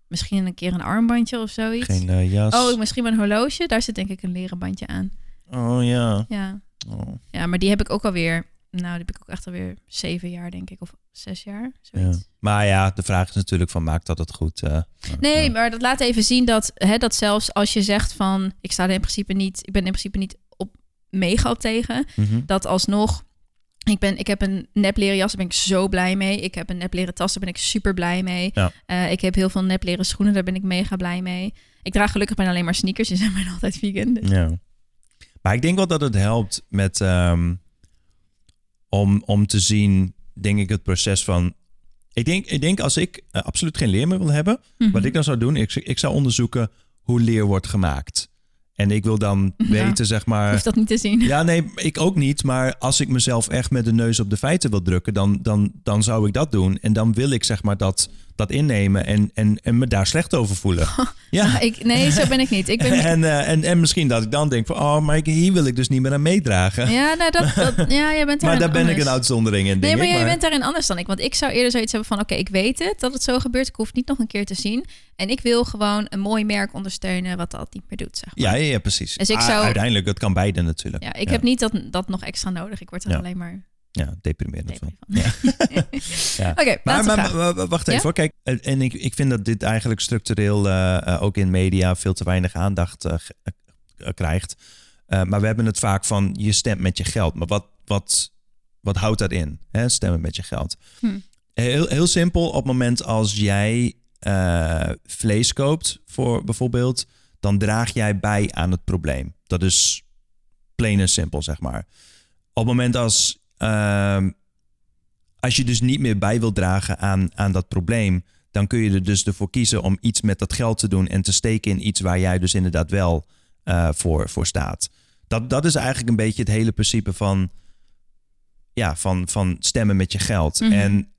Misschien een keer een armbandje of zoiets. Geen eh, jas? Oh, misschien mijn horloge. Daar zit denk ik een leren bandje aan. Oh ja. Ja. Oh, ja, maar die heb ik ook alweer... Nou, die heb ik ook echt alweer zeven jaar, denk ik. Of zes jaar, ja. zoiets. Maar ja, de vraag is natuurlijk van, maakt dat het goed? eh? Nee, Ja. maar dat laat even zien dat, hè, dat zelfs als je zegt van... Ik sta er in principe niet... Ik ben in principe niet op mega op tegen. Mhm. Dat alsnog... Ik, ben, ik heb een nepleren jas, daar ben ik zo blij mee. Ik heb een nepleren tas, daar ben ik super blij mee. Ja. Eh, ik heb heel veel nepleren schoenen, daar ben ik mega blij mee. Ik draag gelukkig bijna alleen maar sneakers, die zijn bijna altijd vegan. dus- Ja. Maar ik denk wel dat het helpt met ehm, om, om te zien, denk ik, het proces van. Ik denk, ik denk als ik eh, absoluut geen leer meer wil hebben, Mhm. wat ik dan zou doen, ik, ik zou onderzoeken hoe leer wordt gemaakt. En ik wil dan Ja. weten, zeg maar. hoeft dat niet te zien. Ja, nee, ik ook niet. Maar als ik mezelf echt met de neus op de feiten wil drukken, dan, dan, dan zou ik dat doen. En dan wil ik zeg maar dat, dat innemen en, en, en me daar slecht over voelen. Ja. Ik, nee, zo ben ik niet. Ik ben, En, eh, en, en misschien dat ik dan denk van, oh, maar ik- hier wil ik dus niet meer aan meedragen. ja, nou, dat, dat, ja, jij bent maar daar ben ik een uitzondering in, Nee, maar jij maar- bent daarin anders dan ik. Want ik zou eerder zoiets hebben van... oké, ik weet het dat het zo gebeurt. Ik hoef het niet nog een keer te zien. En ik wil gewoon een mooi merk ondersteunen... wat dat niet meer doet, zeg maar. Ja, ja, ja, precies. Dus ik zou- Uiteindelijk, het kan beide natuurlijk. Ja, ik heb niet dat, dat nog extra nodig. Ik word er alleen maar Ja, deprimerend van. Ja. Ja. Oké, Maar, laatste maar, vraag. maar- maar wacht even Ja? hoor. Kijk, en ik, ik vind dat dit eigenlijk structureel eh, eh, ook in media veel te weinig aandacht eh, krijgt. Maar we hebben het vaak van je stemt met je geld. Maar wat, wat, wat houdt dat in? Hè? Stemmen met je geld. Hm. Heel, heel simpel, op het moment als jij vlees koopt, voor bijvoorbeeld, dan draag jij bij aan het probleem. Dat is plain en simpel, zeg maar. Op het moment als, ehm, als je dus niet meer bij wil dragen aan, aan dat probleem, dan kun je er dus ervoor kiezen om iets met dat geld te doen en te steken in iets waar jij dus inderdaad wel eh, voor, voor staat. Dat, dat is eigenlijk een beetje het hele principe van, ja, van, van stemmen met je geld. Mhm. En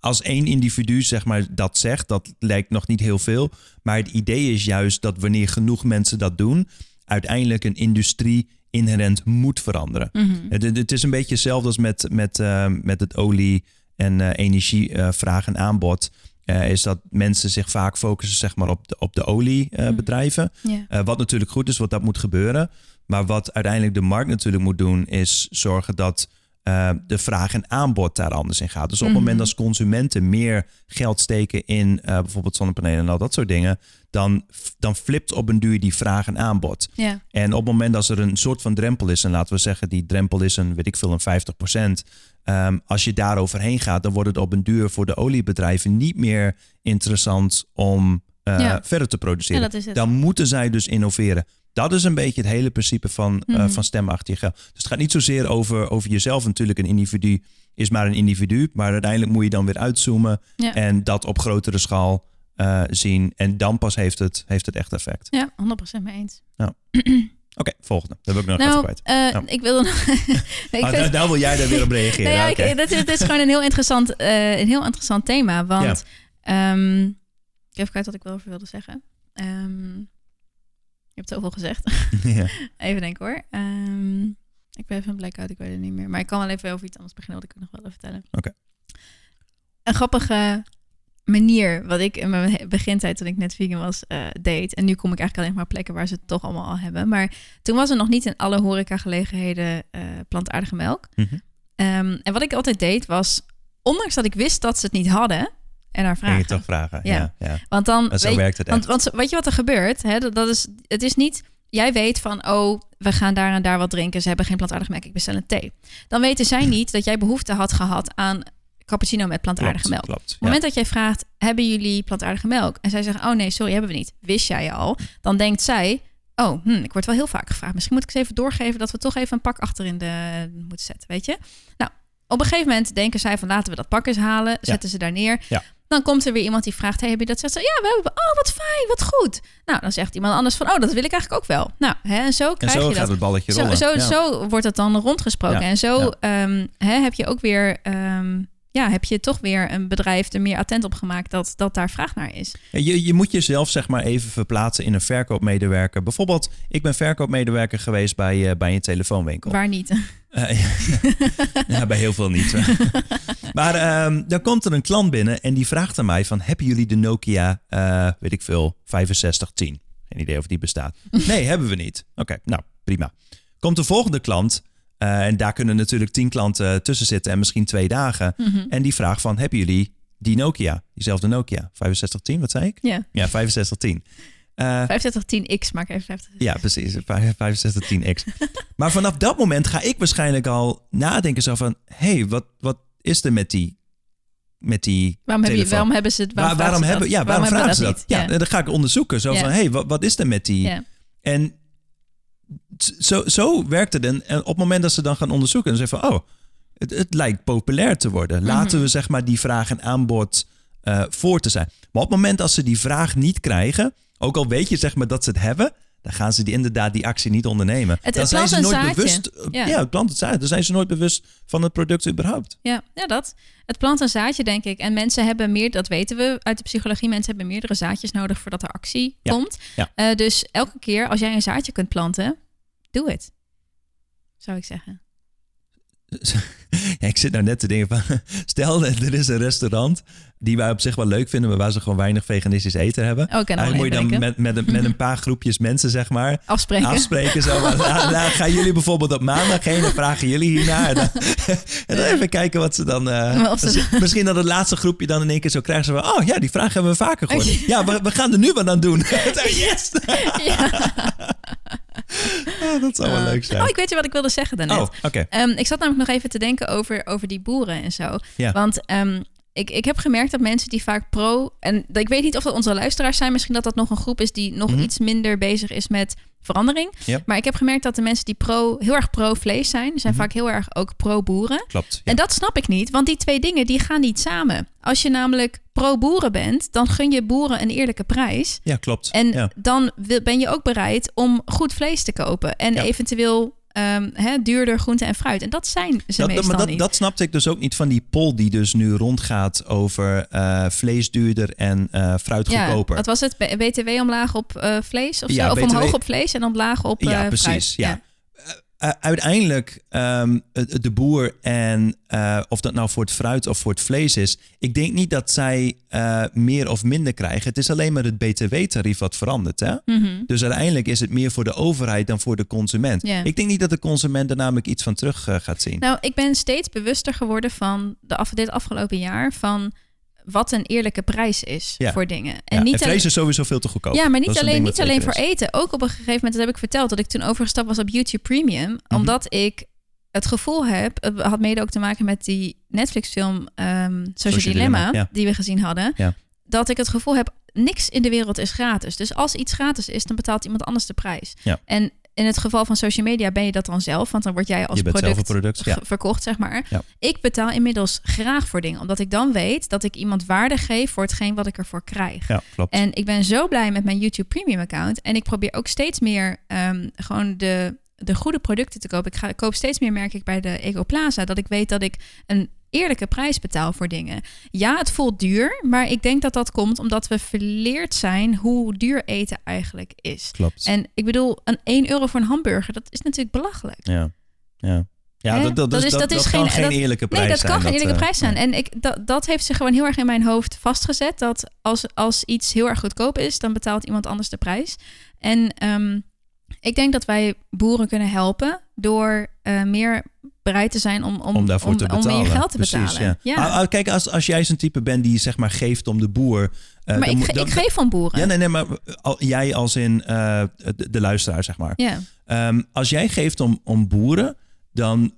als één individu zeg maar dat zegt, dat lijkt nog niet heel veel. Maar het idee is juist dat wanneer genoeg mensen dat doen, uiteindelijk een industrie inherent moet veranderen. Mhm. Het, het- het is een beetje hetzelfde als met, met, eh, met het olie- en eh energievraag en aanbod. Eh, is dat mensen zich vaak focussen zeg maar, op de, op de oliebedrijven. Ja. Eh, wat natuurlijk goed is, want dat moet gebeuren. Maar wat uiteindelijk de markt natuurlijk moet doen, is zorgen dat eh, de vraag en aanbod daar anders in gaat. Dus op het Mhm. moment als consumenten meer geld steken in eh, bijvoorbeeld zonnepanelen en al dat soort dingen, dan, dan flipt op een duur die vraag en aanbod. ja. En op het moment dat er een soort van drempel is, en laten we zeggen, die drempel is een, weet ik veel, een 50%. ehm, als je daar overheen gaat, dan wordt het op een duur voor de oliebedrijven niet meer interessant om eh, Ja. verder te produceren. Ja, dat is het. Dan moeten zij dus innoveren. Dat is een beetje het hele principe van, Mhm. van stem achter je geld. Dus het gaat niet zozeer over, over jezelf. Natuurlijk, een individu is maar een individu. Maar uiteindelijk moet je dan weer uitzoomen Ja. en dat op grotere schaal eh, zien. En dan pas heeft het, heeft het echt effect. Ja, 100% mee eens. Oké, volgende. Dat wil ik nog even Nou, kwijt. eh, Ja. ik wilde nog... ik nou, nou wil jij daar weer op reageren. Nou ja, ik, dit, is- dit is gewoon een heel interessant, eh, een heel interessant thema. Want ehm, ik heb kwijt wat ik wel over wilde zeggen. Ehm, je hebt zoveel gezegd. ja. even denken hoor. Ehm, ik ben even een blackout, ik weet het niet meer. Maar ik kan wel even over iets anders beginnen wat ik nog wel even vertellen. Oké. Een grappige manier wat ik in mijn begintijd toen ik net vegan was eh, deed. En nu kom ik eigenlijk alleen maar plekken waar ze het toch allemaal al hebben. Maar toen was er nog niet in alle horecagelegenheden eh plantaardige melk. Mhm. Ehm, en wat ik altijd deed was, ondanks dat ik wist dat ze het niet hadden, en je vragen. toch vragen? Ja. Ja. ja, Want dan, zo weet, werkt het echt. want, want weet je wat er gebeurt? Hè? Dat, dat is, het is niet, jij weet van, oh, we gaan daar en daar wat drinken. Ze hebben geen plantaardige melk, ik bestel een thee. Dan weten zij niet dat jij behoefte had gehad aan cappuccino met plantaardige klopt, melk. klopt. Op het moment dat jij vraagt, hebben jullie plantaardige melk? En zij zeggen, oh nee, sorry, hebben we niet. Wist jij al? Dan denkt zij, oh, hm, ik word wel heel vaak gevraagd. Misschien moet ik eens even doorgeven dat we toch even een pak achter in de moeten zetten, weet je? Nou, op een gegeven moment denken zij van, laten we dat pak eens halen. Zetten ze daar neer. Ja. Dan komt er weer iemand die vraagt, hey, heb je dat? Zegt ze, ja, we hebben, oh, wat fijn, wat goed. Nou, dan zegt iemand anders van, oh, dat wil ik eigenlijk ook wel. Nou, hè, en zo En krijg zo je gaat dat. het balletje Zo, rollen. zo, Ja. zo wordt het dan rondgesproken. En zo ehm, hè, heb je ook weer, ehm, ja, heb je toch weer een bedrijf er meer attent op gemaakt dat, dat daar vraag naar is. Je, je moet jezelf zeg maar even verplaatsen in een verkoopmedewerker. Bijvoorbeeld, ik ben verkoopmedewerker geweest bij, eh, bij een telefoonwinkel. Waar niet? Eh, ja. bij heel veel niet. maar ehm, dan komt er een klant binnen en die vraagt aan mij van... hebben jullie de Nokia, eh, weet ik veel, 6510? Geen idee of die bestaat. Nee, hebben we niet. Oké, nou, prima. Komt de volgende klant... eh, en daar kunnen natuurlijk tien klanten tussen zitten en misschien twee dagen. Mhm. En die vraagt van, hebben jullie die Nokia? Diezelfde Nokia, 6510, wat zei ik? Ja, Ja, 6510. Eh 6510X maak even 50. ja, precies. 6510X. maar vanaf dat moment ga ik waarschijnlijk al nadenken zo van... hé, hey, wat, wat is er met die, met die Waarom, heb je, waarom hebben ze het? Waar- Waarom, waarom vragen hebben, ja, dat? waarom vragen ze dat? Ja, dan ga ik onderzoeken. Zo Ja. van, hé, hey, wat, wat is er met die... Ja. En zo, zo werkt het. En, en op het moment dat ze dan gaan onderzoeken... dan zeggen van, oh, het, het lijkt populair te worden. Mhm. Laten we zeg maar die vraag en aanbod eh, voor te zijn. Maar op het moment dat ze die vraag niet krijgen... ook al weet je zeg maar dat ze het hebben... dan gaan ze die, inderdaad die actie niet ondernemen. Het- dan zijn ze nooit zaadje. bewust... Ja. Ja, het plant het zaadje. Dan zijn ze nooit bewust van het product überhaupt. Ja, ja, dat. Het plant een zaadje, denk ik. En mensen hebben meer, dat weten we uit de psychologie, mensen hebben meerdere zaadjes nodig voordat er actie Ja, komt. ja. Eh, dus elke keer als jij een zaadje kunt planten, doe het. Zou ik zeggen. Ja, ik zit nou net te denken van... Stel, er is een restaurant die wij op zich wel leuk vinden... maar waar ze gewoon weinig veganistisch eten hebben. Oh, Eigenlijk moet je dan met, met, een, met een paar groepjes mensen, zeg maar... Afspreken. afspreken. Zo, van, nou, nou, gaan jullie bijvoorbeeld op maandag heen en vragen jullie hiernaar. En dan, en dan even kijken wat ze dan... ze- misschien- dat het laatste groepje dan in één keer zo krijgen. Ze van, oh ja, die vraag hebben we vaker gehoord. Ja, we, we gaan er nu wat aan doen. yes! Ja. Ah, dat zou wel leuk zijn. Oh, ik weet je wat ik wilde zeggen daarnet. Oh, oké. Ehm, ik zat namelijk nog even te denken over, over die boeren en zo. Ja. Want ehm, ik, ik heb gemerkt dat mensen die vaak pro... En ik weet niet of dat onze luisteraars zijn. Misschien dat dat nog een groep is die nog Mhm. iets minder bezig is met verandering. Maar ik heb gemerkt dat de mensen die pro, heel erg pro-vlees zijn... zijn Mhm. vaak heel erg ook pro-boeren. Klopt. Ja. En dat snap ik niet, want die twee dingen die gaan niet samen. Als je namelijk pro-boeren bent, dan gun je boeren een eerlijke prijs. ja, klopt. En ja. dan ben je ook bereid om goed vlees te kopen. En Ja. eventueel ehm, hè, duurder groente en fruit. En dat zijn ze Dat, meestal maar dat, niet. dat snapte ik dus ook niet van die poll die dus nu rondgaat over eh, vlees duurder en eh, fruit ja, goedkoper. wat was het? BTW omlaag op eh, vlees of zo? Ja, of BTW omhoog op vlees en omlaag op ja, eh, precies. fruit. Ja. Eh, uiteindelijk, ehm, de boer en eh, of dat nou voor het fruit of voor het vlees is, ik denk niet dat zij eh, meer of minder krijgen. Het is alleen maar het btw-tarief wat verandert. Hè? Mhm. Dus uiteindelijk is het meer voor de overheid dan voor de consument. Ik denk niet dat de consument er namelijk iets van terug gaat zien. Nou, ik ben steeds bewuster geworden van de af, dit afgelopen jaar van wat een eerlijke prijs is Ja. voor dingen. En Ja, niet en alleen- is sowieso veel te goedkoop. Ja, maar niet alleen, niet alleen voor is. eten. Ook op een gegeven moment, dat heb ik verteld, dat ik toen overgestapt was op YouTube Premium. Mhm. Omdat ik het gevoel heb, het had mede ook te maken met die Netflix film ehm Social, Social Dilemma, Dilemma, ja. die we gezien hadden. Dat ik het gevoel heb, niks in de wereld is gratis. Dus als iets gratis is, dan betaalt iemand anders de prijs. Ja. En in het geval van social media ben je dat dan zelf, want dan word jij als Je bent zelf product, een product, ja. verkocht, zeg maar. Ja. Ik betaal inmiddels graag voor dingen, omdat ik dan weet dat ik iemand waarde geef voor hetgeen wat ik ervoor krijg. Ja, klopt. En ik ben zo blij met mijn YouTube Premium account. En ik probeer ook steeds meer ehm, gewoon de, de goede producten te kopen. Ik, ga, ik koop steeds meer, merk ik, bij de Ego Plaza. Dat ik weet dat ik een eerlijke prijs betaal voor dingen. Ja, het voelt duur. Maar ik denk dat dat komt omdat we verleerd zijn hoe duur eten eigenlijk is. klopt. En ik bedoel, een 1 euro voor een hamburger, dat is natuurlijk belachelijk. Ja, ja. Ja, Hè? dat, dat, is, dat, dat kan geen dat- eerlijke prijs Nee, dat kan geen eerlijke eh, prijs zijn. En ik, dat, dat heeft zich gewoon heel erg in mijn hoofd vastgezet. Dat als, als iets heel erg goedkoop is, dan betaalt iemand anders de prijs. En ehm, ik denk dat wij boeren kunnen helpen door eh, meer bereid te zijn om, om, om daarvoor te om meer geld te Precies, betalen. Ja. Ah, ah, kijk, als, als jij zo'n type bent die zeg maar geeft om de boer. eh, maar dan ik, dan- geef van boeren. Ja, nee, nee, maar al- jij als in eh, de, de luisteraar, zeg maar. Ja. Ehm, als jij geeft om, om boeren, dan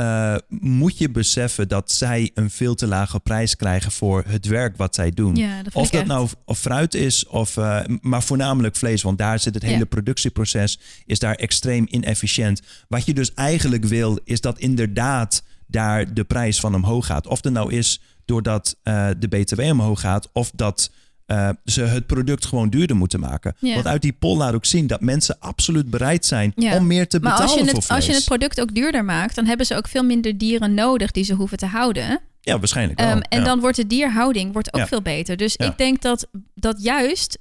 eh, moet je beseffen dat zij een veel te lage prijs krijgen voor het werk wat zij doen. Ja, dat of dat echt. nou of fruit is, of, eh, maar voornamelijk vlees. Want daar zit het hele Ja. productieproces is daar extreem inefficiënt. Wat je dus eigenlijk wil, is dat inderdaad daar de prijs van omhoog gaat. Of het nou is doordat eh, de BTW omhoog gaat, of dat eh, ze het product gewoon duurder moeten maken. Ja. Want uit die poll laat ook zien dat mensen absoluut bereid zijn Ja. om meer te Maar betalen als je, voor het, vlees. als je het product ook duurder maakt, dan hebben ze ook veel minder dieren nodig die ze hoeven te houden. ja, waarschijnlijk wel. Ehm, en ja. dan wordt de dierhouding wordt ook veel beter. Dus ik denk dat dat juist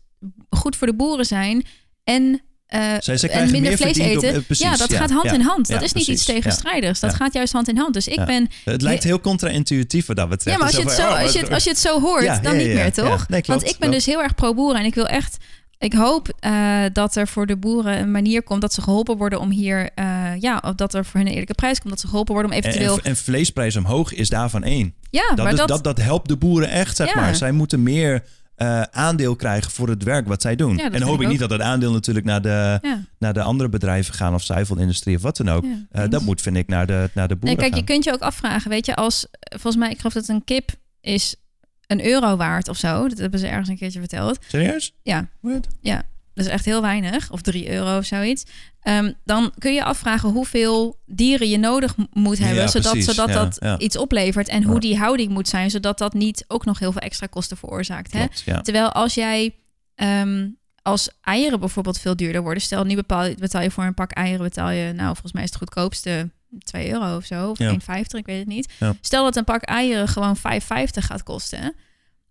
goed voor de boeren zijn en, eh, Zij- zij en minder meer vlees op- eten. eh, precies, ja, dat ja, gaat hand ja, in hand. Dat is niet iets precies, tegenstrijdigs. Dat gaat juist hand in hand. Dus ik ben... het lijkt heel contra-intuïtief wat dat betreft. Ja, maar als je, het zo, oh, als, je het, als je het zo hoort, dan niet meer, toch? Nee, klopt, Want ik ben klopt. dus heel erg pro-boeren en ik wil echt... Ik hoop eh, dat er voor de boeren een manier komt dat ze geholpen worden om hier... eh, ja, of dat er voor hun een eerlijke prijs komt. Dat ze geholpen worden om En, eventueel... en, en vleesprijs omhoog is daarvan één. ja, Dat, maar is, dat, dat, dat helpt de boeren echt, zeg maar. Zij moeten meer eh, aandeel krijgen voor het werk wat zij doen. dat en hoop ik niet dat het aandeel natuurlijk naar de, ja. naar de andere bedrijven gaan... of zuivelindustrie of wat dan ook. Ja, Eh, dat moet, vind ik, naar de, naar de Nee, boeren kijk, je kunt je ook afvragen, weet je, als volgens mij, ik geloof dat een kip is een euro waard of zo. Dat hebben ze ergens een keertje verteld. Serieus? Ja, What? ja, dat is echt heel weinig, of drie euro of zoiets. Ehm, dan kun je afvragen hoeveel dieren je nodig moet Ja, hebben, zodat, precies. zodat Ja, dat ja. iets oplevert en hoe die houding moet zijn, zodat dat niet ook nog heel veel extra kosten veroorzaakt. Hè? Klopt. Terwijl als jij ehm, als eieren bijvoorbeeld veel duurder worden, stel nu bepaal, betaal je voor een pak eieren, betaal je, nou volgens mij is het goedkoopste 2 euro of zo, of Ja. 1,50, ik weet het niet. Stel dat een pak eieren gewoon 5,50 gaat kosten.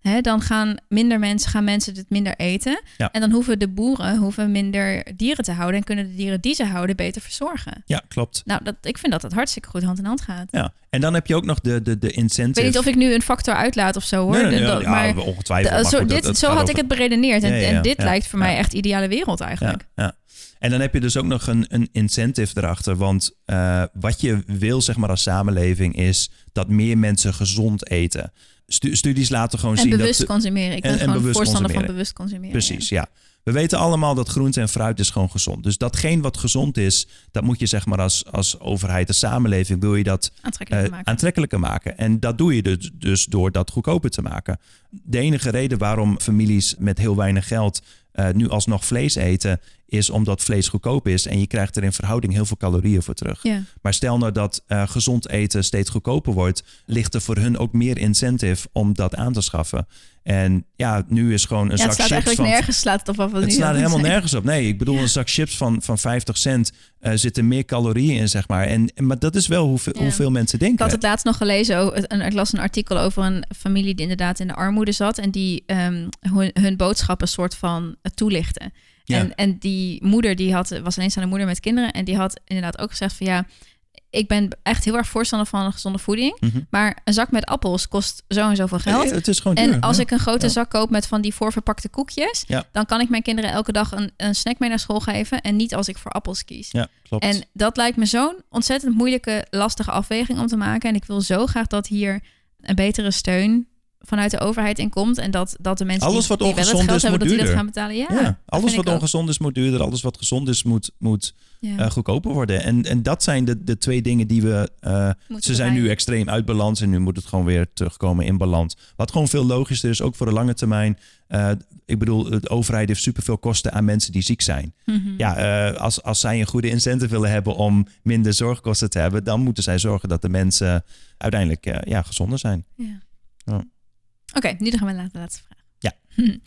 Hè, dan gaan minder mensen, gaan mensen het minder eten. Ja. En dan hoeven de boeren hoeven minder dieren te houden. En kunnen de dieren die ze houden beter verzorgen. ja, klopt. Nou, dat, ik vind dat dat hartstikke goed hand in hand gaat. Ja. En dan heb je ook nog de, de, de incentive. Ik weet niet of ik nu een factor uitlaat of zo hoor. Nee, nee, nee, Dat- ja, maar ongetwijfeld. maar zo, goed, dit, dat zo had over- ik het beredeneerd. En, Ja, ja, en dit lijkt voor mij echt de ideale wereld eigenlijk. Ja, ja. En dan heb je dus ook nog een, een incentive erachter. Want eh, wat je wil, zeg maar, als samenleving is dat meer mensen gezond eten. Stu- studies laten gewoon En zien bewust dat. consumeren. Ik ben en- gewoon voorstander van bewust consumeren. Precies, ja. We weten allemaal dat groente en fruit is gewoon gezond. Dus datgene wat gezond is, dat moet je zeg maar als, als overheid, als samenleving, wil je dat ja. Aantrekkelijk eh, maken. aantrekkelijker maken. En dat doe je dus, dus door dat goedkoper te maken. De enige reden waarom families met heel weinig geld eh, nu alsnog vlees eten, is omdat vlees goedkoop is en je krijgt er in verhouding heel veel calorieën voor terug. Maar stel nou dat eh, gezond eten steeds goedkoper wordt, ligt er voor hun ook meer incentive om dat aan te schaffen. En ja, nu is gewoon een ja, het zak slaat chips eigenlijk van nergens slaat het op af wat we het nu slaat aan het helemaal nergens op. Nee, ik bedoel, een zak chips van, van 50 cent eh zitten meer calorieën in, zeg maar. En, maar dat is wel hoeveel, Ja. hoeveel mensen Ik denken. had het laatst nog gelezen. een- Ik las een artikel over een familie die inderdaad in de armoede zat. En die ehm, hun, hun boodschappen soort van eh, toelichten. Ja. En, en die moeder die had, was alleenstaande moeder met kinderen. En die had inderdaad ook gezegd van ja, ik ben echt heel erg voorstander van een gezonde voeding. Mhm. Maar een zak met appels kost zo en zoveel geld. Nee, het is gewoon En als ja. ik een grote Ja. zak koop met van die voorverpakte koekjes, dan kan ik mijn kinderen elke dag een, een snack mee naar school geven. En niet als ik voor appels kies. Ja, klopt. En dat lijkt me zo'n ontzettend moeilijke, lastige afweging om te maken. En ik wil zo graag dat hier een betere steun vanuit de overheid in komt. En dat, dat de mensen Alles die, wat die wel het ongezond geld is, hebben, dat die dat gaan betalen. Ja, alles wat ook. ongezond is moet duurder. Alles wat gezond is moet, moet Ja. eh, goedkoper worden. En, en dat zijn de, de twee dingen die we... eh, ze zijn nu extreem uit balans en nu moet het gewoon weer terugkomen in balans. Wat gewoon veel logischer is, ook voor de lange termijn. Eh, ik bedoel, de overheid heeft superveel kosten aan mensen die ziek zijn. Mhm. Ja, als, als zij een goede incentive willen hebben om minder zorgkosten te hebben... dan moeten zij zorgen dat de mensen uiteindelijk ja, gezonder zijn. Ja. Ja. Oké, nu gaan we naar de laatste vraag. Ja.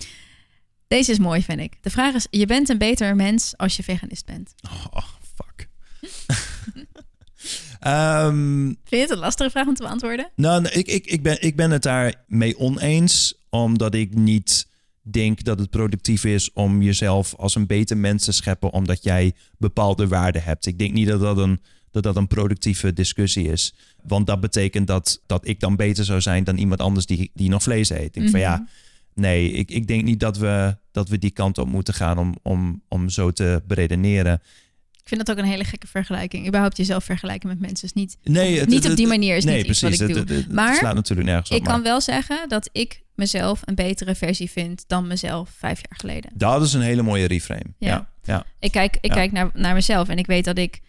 Deze is mooi, vind ik. De vraag is, je bent een beter mens als je veganist bent. Oh, fuck. Ehm, Vind je het een lastige vraag om te beantwoorden? Nou, ik, ik, ik, ben, ik ben het daarmee oneens, omdat ik niet denk dat het productief is om jezelf als een beter mens te scheppen, omdat jij bepaalde waarden hebt. Ik denk niet dat dat een, dat dat een productieve discussie is. Want dat betekent dat, dat ik dan beter zou zijn dan iemand anders die, die nog vlees eet. Ik denk van Mhm. ja, nee, ik, ik denk niet dat we, dat we die kant op moeten gaan om, om, om zo te beredeneren. Ik vind dat ook een hele gekke vergelijking. Überhaupt jezelf vergelijken met mensen is niet... Nee, het- niet op die manier is nee, niet iets precies. wat ik Het- doe. het- het Maar slaat natuurlijk nergens op. Ik kan wel zeggen dat ik mezelf een betere versie vind dan mezelf vijf jaar geleden. Dat is een hele mooie reframe. Ja. Ja, ja. Ik kijk, ik Ja. kijk naar, naar mezelf en ik weet dat ik,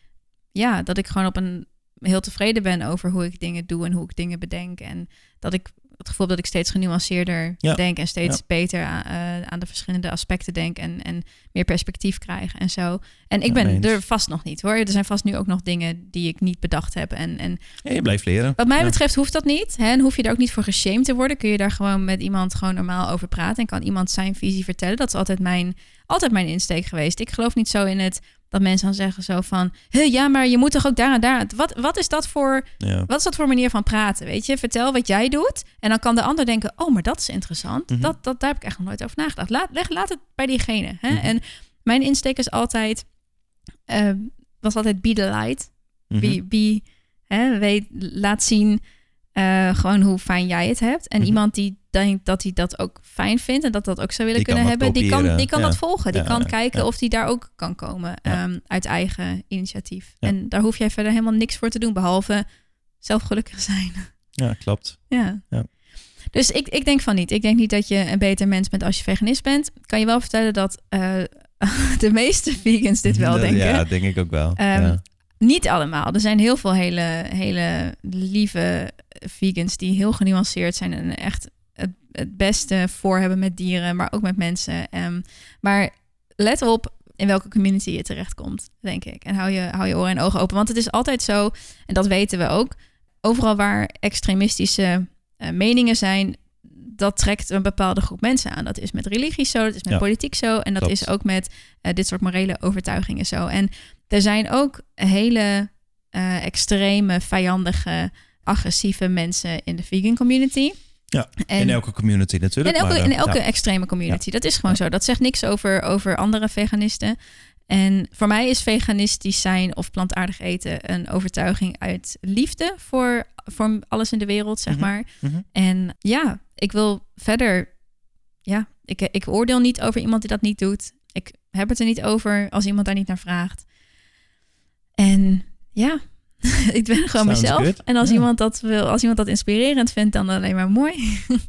ja, dat ik gewoon op een heel tevreden ben over hoe ik dingen doe en hoe ik dingen bedenk. En dat ik het gevoel dat ik steeds genuanceerder Ja. denk en steeds Ja. beter aan, eh, aan de verschillende aspecten denk en, en meer perspectief krijg en zo. En ik Ja, ben eens. er vast nog niet hoor. Er zijn vast nu ook nog dingen die ik niet bedacht heb. En, en je blijft leren. wat mij betreft hoeft dat niet. Hè? En hoef je er ook niet voor geshamed te worden. Kun je daar gewoon met iemand gewoon normaal over praten. En kan iemand zijn visie vertellen. Dat is altijd mijn, altijd mijn insteek geweest. Ik geloof niet zo in het dat mensen dan zeggen zo van... "Huh, ja, maar je moet toch ook daar en daar... Wat, wat, is dat voor, Ja. wat is dat voor manier van praten? Weet je, vertel wat jij doet. En dan kan de ander denken... oh, maar dat is interessant. Mhm. dat, dat, daar heb ik echt nog nooit over nagedacht. Laat, leg, laat het bij diegene. Hè? Mhm. En mijn insteek is altijd... eh, was altijd be the light. Mhm. Be, be, hè, weet, laat zien eh, gewoon hoe fijn jij het hebt. En Mhm. iemand die denkt dat hij dat ook fijn vindt en dat dat ook zou willen Die kunnen hebben, die kan, die kan Ja. dat volgen. Die Ja, kan ja, kijken of die daar ook kan komen ehm, uit eigen initiatief. En daar hoef jij verder helemaal niks voor te doen, behalve zelf gelukkig zijn. Ja, klopt. ja. Ja. Dus ik, ik denk van niet. Ik denk niet dat je een beter mens bent als je veganist bent. Kan je wel vertellen dat eh, de meeste vegans dit wel denken. Ja, denk ik ook wel. Ehm, ja. Niet allemaal. Er zijn heel veel hele, hele lieve vegans die heel genuanceerd zijn en echt het, het beste voor hebben met dieren, maar ook met mensen. Ehm, maar let op in welke community je terechtkomt, denk ik. En hou je, hou je oren en ogen open. Want het is altijd zo, en dat weten we ook, overal waar extremistische eh, meningen zijn, dat trekt een bepaalde groep mensen aan. Dat is met religie zo, dat is met Ja. politiek zo, en dat Klopt. is ook met eh, dit soort morele overtuigingen zo. En er zijn ook hele eh, extreme, vijandige, agressieve mensen in de vegan community. Ja, en, in elke community natuurlijk. in elke, maar, in elke ja. extreme community. Dat is gewoon zo. Dat zegt niks over, over andere veganisten. En voor mij is veganistisch zijn of plantaardig eten een overtuiging uit liefde voor, voor alles in de wereld, zeg Mhm. maar. Mhm. En ja, ik wil verder. Ja, ik, ik oordeel niet over iemand die dat niet doet. Ik heb het er niet over als iemand daar niet naar vraagt. En ja, ik ben gewoon Sounds mezelf. good. En als, Ja. iemand dat wil, als iemand dat inspirerend vindt, dan alleen maar mooi.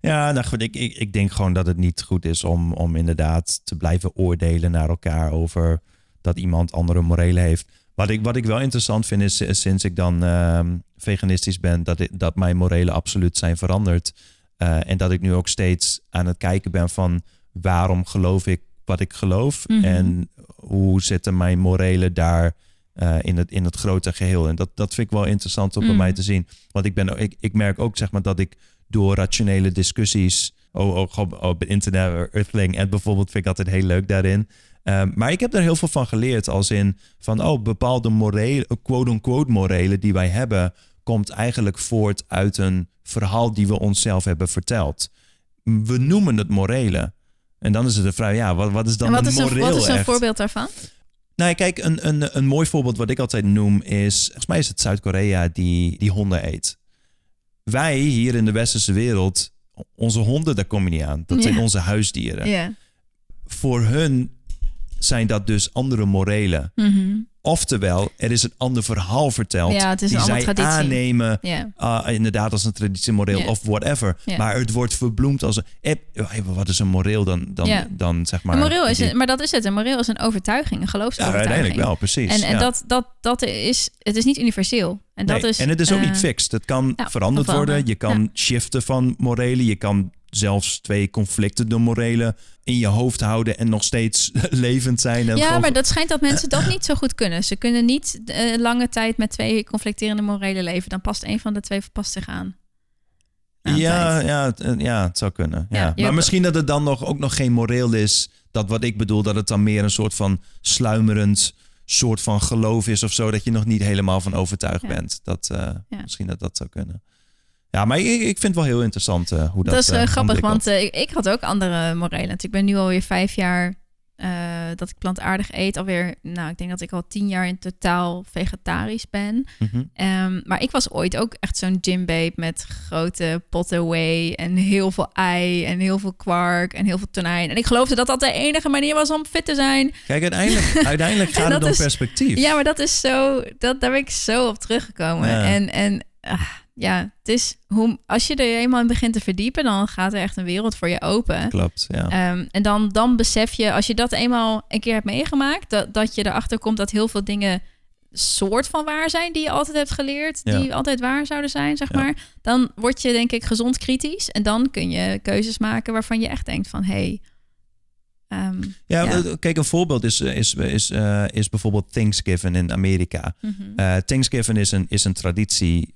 Ja, nou goed, ik, ik, ik denk gewoon dat het niet goed is om, om inderdaad te blijven oordelen naar elkaar over dat iemand andere morelen heeft. Wat ik, wat ik wel interessant vind is, is sinds ik dan ehm, veganistisch ben, dat, ik, dat mijn morelen absoluut zijn veranderd. Eh, en dat ik nu ook steeds aan het kijken ben van waarom geloof ik wat ik geloof Mhm. en hoe zitten mijn morelen daar eh, in, het, in het grote geheel. En dat, dat vind ik wel interessant om bij mij te zien. Want ik, ben, ik, ik merk ook zeg maar dat ik door rationele discussies, ook, ook op, op internet, Earthling en bijvoorbeeld, vind ik altijd heel leuk daarin. Ehm, maar ik heb er heel veel van geleerd, als in van, oh, bepaalde morele, quote-unquote morelen die wij hebben, komt eigenlijk voort uit een verhaal die we onszelf hebben verteld. We noemen het morele. En dan is het de vraag, ja, wat, wat is dan en wat een is, een, wat is een echt? voorbeeld daarvan? Nou, kijk, een, een, een mooi voorbeeld wat ik altijd noem is... Volgens mij is het Zuid-Korea die, die honden eet. Wij hier in de westerse wereld, onze honden, daar kom je niet aan. Dat Ja. zijn onze huisdieren. Ja. Voor hun zijn dat dus andere morelen. Mhm. Oftewel, er is een ander verhaal verteld. Ja, het is die een zij traditie. aannemen, Ja. ah, inderdaad als een traditie, moreel Ja. of whatever. Ja. Maar het wordt verbloemd als een... eh, eh, wat is een moreel dan, dan, Ja. dan zeg maar... Een moreel is, een- maar dat is het. Een moreel is een overtuiging, een ja, geloofsovertuiging. uiteindelijk wel, precies. En, en ja. dat, dat, dat is, het is niet universeel. En, dat Nee, is, en het is ook eh, niet fixed. Het kan ja, veranderd worden. Je kan Ja. shiften van morelen. Je kan zelfs twee conflicten door morelen in je hoofd houden en nog steeds levend zijn. En Ja, gewoon- maar dat schijnt dat mensen dat niet zo goed kunnen. Ze kunnen niet eh, lange tijd met twee conflicterende morelen leven. Dan past een van de twee past zich aan. Aan ja, tijd. ja, het, eh, ja, het zou kunnen. Ja. Maar misschien dat het dan nog, ook nog geen moreel is. Dat wat ik bedoel, dat het dan meer een soort van sluimerend soort van geloof is of zo. Dat je nog niet helemaal van overtuigd Ja. bent. Dat, eh. Misschien dat dat zou kunnen. Ja, maar ik, ik vind het wel heel interessant eh, hoe dat Dat, is eh, eh, grappig, want ik, ik had ook andere morelen. Ik ben nu alweer vijf jaar dat ik plantaardig eet. Alweer, nou, ik denk dat ik al tien jaar in totaal vegetarisch ben. Mhm. Ehm, maar ik was ooit ook echt zo'n gymbabe met grote potten whey en heel veel ei en heel veel kwark en heel veel tonijn. En ik geloofde dat dat de enige manier was om fit te zijn. Kijk, uiteindelijk, uiteindelijk gaat het om is- perspectief. Ja, maar dat is zo, dat, daar ben ik zo op teruggekomen. Ja. En, en ah, ja, het is hoe, als je er eenmaal in begint te verdiepen, dan gaat er echt een wereld voor je open. Klopt, ja. Ehm, en dan, dan besef je, als je dat eenmaal een keer hebt meegemaakt, dat, dat je erachter komt dat heel veel dingen soort van waar zijn die je altijd hebt geleerd, Ja. die altijd waar zouden zijn, zeg Ja. maar. Dan word je denk ik gezond kritisch en dan kun je keuzes maken waarvan je echt denkt van, hé, hey, ehm, Ja, Ja. eh, kijk, een voorbeeld is, eh, is, is, eh, is bijvoorbeeld Thanksgiving in Amerika. Eh, Thanksgiving is een, is een traditie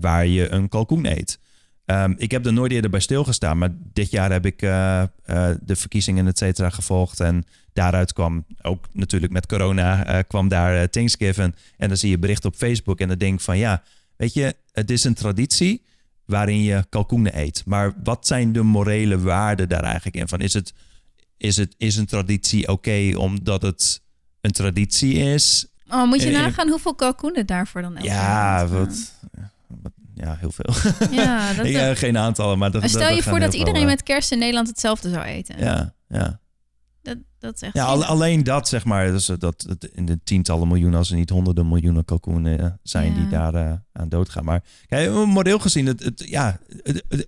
waar je een kalkoen eet. Ehm, ik heb er nooit eerder bij stilgestaan, maar dit jaar heb ik de verkiezingen et cetera gevolgd. En daaruit kwam ook natuurlijk met corona kwam daar Thanksgiving. En dan zie je berichten op Facebook en dan denk ik van ja, weet je, het is een traditie waarin je kalkoenen eet. Maar wat zijn de morele waarden daar eigenlijk in? Van is het, is het is een traditie oké omdat het een traditie is? Oh, moet je en- nagaan hoeveel kalkoenen daarvoor dan Ja, wat, wat- ja, heel veel. Ja, dat, Ik, eh, geen aantallen, maar dat, stel dat- je voor dat iedereen eh, met kerst in Nederland hetzelfde zou eten. Ja, ja. Dat, dat is echt... ja al- alleen dat, zeg maar, dus dat, dat in de tientallen miljoenen, als er niet honderden miljoenen kalkoenen eh, zijn Ja. die daar eh, aan doodgaan. Maar kijk, moreel gezien, het, het, ja,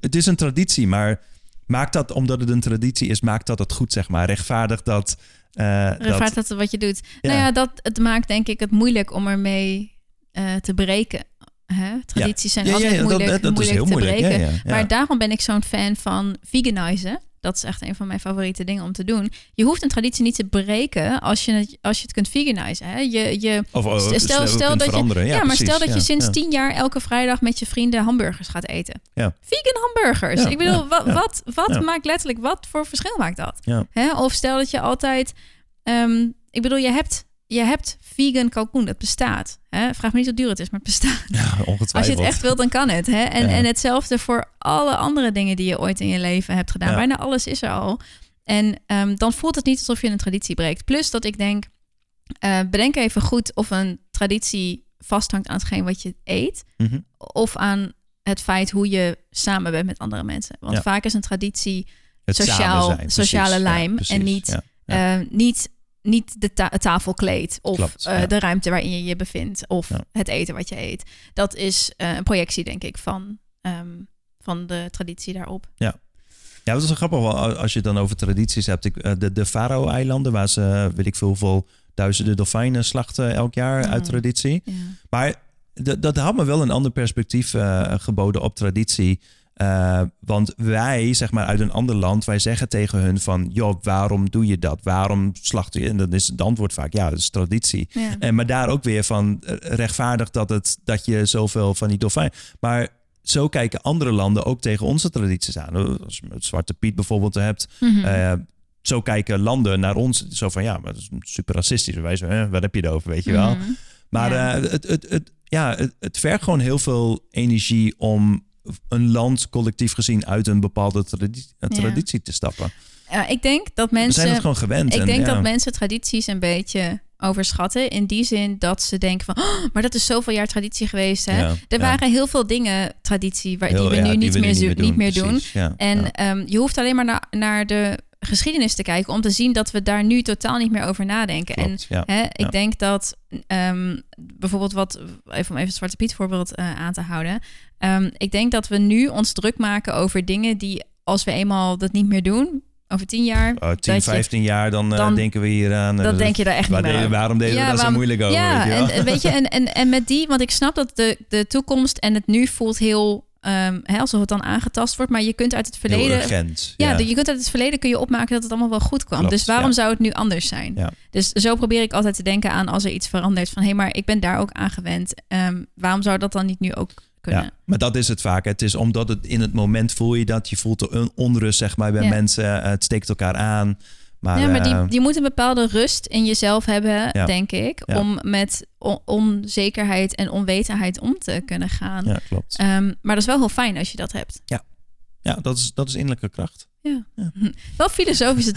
het is een traditie, maar maakt dat, omdat het een traditie is, maakt dat het goed, zeg maar. Rechtvaardig dat... eh, Rechtvaardig dat dat wat je doet. Ja. Nou ja, dat, het maakt denk ik het moeilijk om ermee eh, te breken. Hè? Tradities zijn Ja, altijd dat- moeilijk, dat, dat is moeilijk heel te moeilijk. breken. Maar daarom ben ik zo'n fan van veganizen. Dat is echt een van mijn favoriete dingen om te doen. Je hoeft een traditie niet te breken als je het, als je het kunt veganizen. Hè? Je, je, Of oh, stel- stel, stel dat je-. Ja, ja, maar precies, stel dat ja, je sinds ja. tien jaar elke vrijdag met je vrienden hamburgers gaat eten. Ja. Vegan hamburgers. Ik bedoel, wat, wat, wat maakt letterlijk, wat voor verschil maakt dat? Hè? Of stel dat je altijd, ehm, ik bedoel, je hebt, je hebt vegan kalkoen, dat bestaat. Hè? Vraag me niet hoe duur het is, maar het bestaat. Ja, ongetwijfeld. Als je het echt wilt, dan kan het. Hè? En, Ja. en hetzelfde voor alle andere dingen die je ooit in je leven hebt gedaan. Ja. Bijna alles is er al. En ehm, dan voelt het niet alsof je een traditie breekt. Plus dat ik denk, eh, bedenk even goed of een traditie vasthangt aan hetgeen wat je eet. Mhm. Of aan het feit hoe je samen bent met andere mensen. Want Ja. vaak is een traditie Het sociaal- precies. sociale Ja, lijm en niet- ja. Ja. eh, niet, niet de ta- tafelkleed of Klopt, eh, ja. de ruimte waarin je je bevindt of Ja. het eten wat je eet. Dat is eh, een projectie, denk ik, van, ehm, van de traditie daarop. Ja, dat is grappig wel, als je het dan over tradities hebt. Ik, eh, de, de Faro-eilanden, waar ze, weet ik veel, hoeveel duizenden dolfijnen slachten elk jaar uit Mhm. traditie. Ja. Maar dat had me wel een ander perspectief geboden op traditie. Eh, want wij, zeg maar uit een ander land, wij zeggen tegen hun van... joh, waarom doe je dat? Waarom slacht je? En dan is het antwoord vaak, ja, dat is traditie. Ja. En, maar daar ook weer van eh, rechtvaardig dat, het, dat je zoveel van die dolfijn... Maar zo kijken andere landen ook tegen onze tradities aan. Als je het Zwarte Piet bijvoorbeeld hebt... Mhm. eh, zo kijken landen naar ons. Zo van, ja, maar dat is super racistisch. Wij zo, hè, wat heb je erover, weet je wel? Mhm. Maar Ja. eh, het, het, het, ja, het, het vergt gewoon heel veel energie om een land collectief gezien uit een bepaalde tradi- Ja. traditie te stappen. Ja, ik denk dat We zijn mensen. het gewoon gewend. Ik en, denk ja, dat mensen tradities een beetje overschatten. In die zin dat ze denken van, "Oh, maar dat is zoveel jaar traditie geweest. Hè? Ja, er ja. waren heel veel dingen traditie waar, heel- die we ja, nu niet, we meer, zo- niet meer doen. precies, En ehm, je hoeft alleen maar naar, naar de geschiedenis te kijken om te zien dat we daar nu totaal niet meer over nadenken. Klopt, en ja. hè, ik denk dat ehm, bijvoorbeeld wat, even om even het Zwarte Piet voorbeeld eh, aan te houden. Ehm, ik denk dat we nu ons druk maken over dingen die als we eenmaal dat niet meer doen, over tien jaar, Oh, 10, dat je- 15 jaar, dan, eh, dan- denken we hier aan. eh, dan denk je daar echt waar niet meer deden-. Waarom deden we daar zo moeilijk over? Ja, weet je en weet je, en, en, en met die, want ik snap dat de, de toekomst en het nu voelt heel, ehm, hè, alsof het dan aangetast wordt, maar je kunt uit het verleden, urgent. ja, je kunt uit het verleden kun je opmaken dat het allemaal wel goed kwam. Klopt, dus waarom ja. zou het nu anders zijn? Ja. Dus zo probeer ik altijd te denken aan als er iets verandert van hé, maar ik ben daar ook aan gewend. Ehm, waarom zou dat dan niet nu ook kunnen? Ja, maar dat is het vaak. Het is omdat het in het moment voel je dat. Je voelt de on- onrust zeg maar, bij mensen. Het steekt elkaar aan. Maar, ja, maar die, eh, die moet een bepaalde rust in jezelf hebben, Ja. denk ik, Ja. om met on- onzekerheid en onwetendheid om te kunnen gaan. ja, klopt. Ehm, maar dat is wel heel fijn als je dat hebt. ja, dat is, dat is innerlijke kracht. Wel filosofische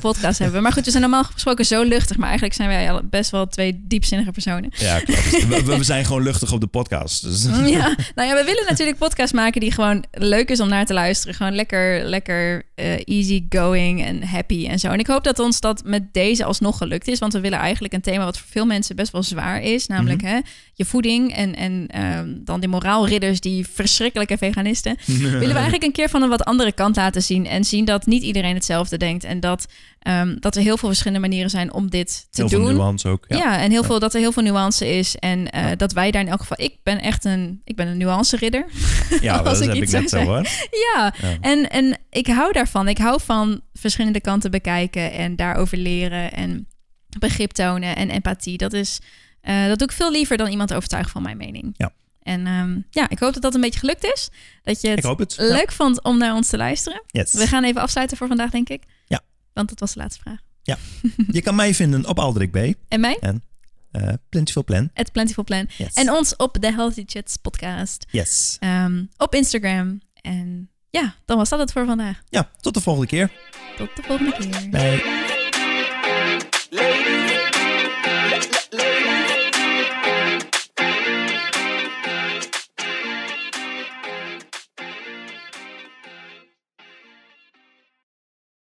podcast hebben. Maar goed, we zijn normaal gesproken zo luchtig. Maar eigenlijk zijn wij best wel twee diepzinnige personen. Ja, klopt. we, we zijn gewoon luchtig op de podcast. Dus. Ja, nou ja, we willen natuurlijk podcasts maken die gewoon leuk is om naar te luisteren. Gewoon lekker, lekker eh, easy going en happy en zo. En ik hoop dat ons dat met deze alsnog gelukt is. Want we willen eigenlijk een thema wat voor veel mensen best wel zwaar is. Namelijk hè, je voeding en, en ehm, dan die moraalridders, die verschrikkelijke veganisten. willen we eigenlijk een keer van een wat andere kant laten zien. En zien dat niet iedereen hetzelfde denkt. En dat, ehm, dat er heel veel verschillende manieren zijn om dit te Heel doen. veel nuance ook. Ja, Ja. en heel veel, dat er heel veel nuance is. En eh, dat wij daar in elk geval... Ik ben echt een, ik ben een nuance-ridder. Ja, Als dat ik heb ik iets net zou zo hoor. Ja, Ja. En, en ik hou daarvan. Ik hou van verschillende kanten bekijken en daarover leren en begrip tonen en empathie. Dat, is, eh, dat doe ik veel liever dan iemand overtuigen van mijn mening. Ja. En ehm, ja, ik hoop dat dat een beetje gelukt is. Dat je het. Ja. leuk vond om naar ons te luisteren. Yes. We gaan even afsluiten voor vandaag, denk ik. Ja. Want dat was de laatste vraag. Je kan mij vinden op Aldrik B. En mij? En eh Plentiful Plan. Het Plentiful Plan. Yes. En ons op de Healthy Chats podcast. Yes. ehm, op Instagram. En ja, dan was dat het voor vandaag. Ja, tot de volgende keer. Tot de volgende keer. Bye.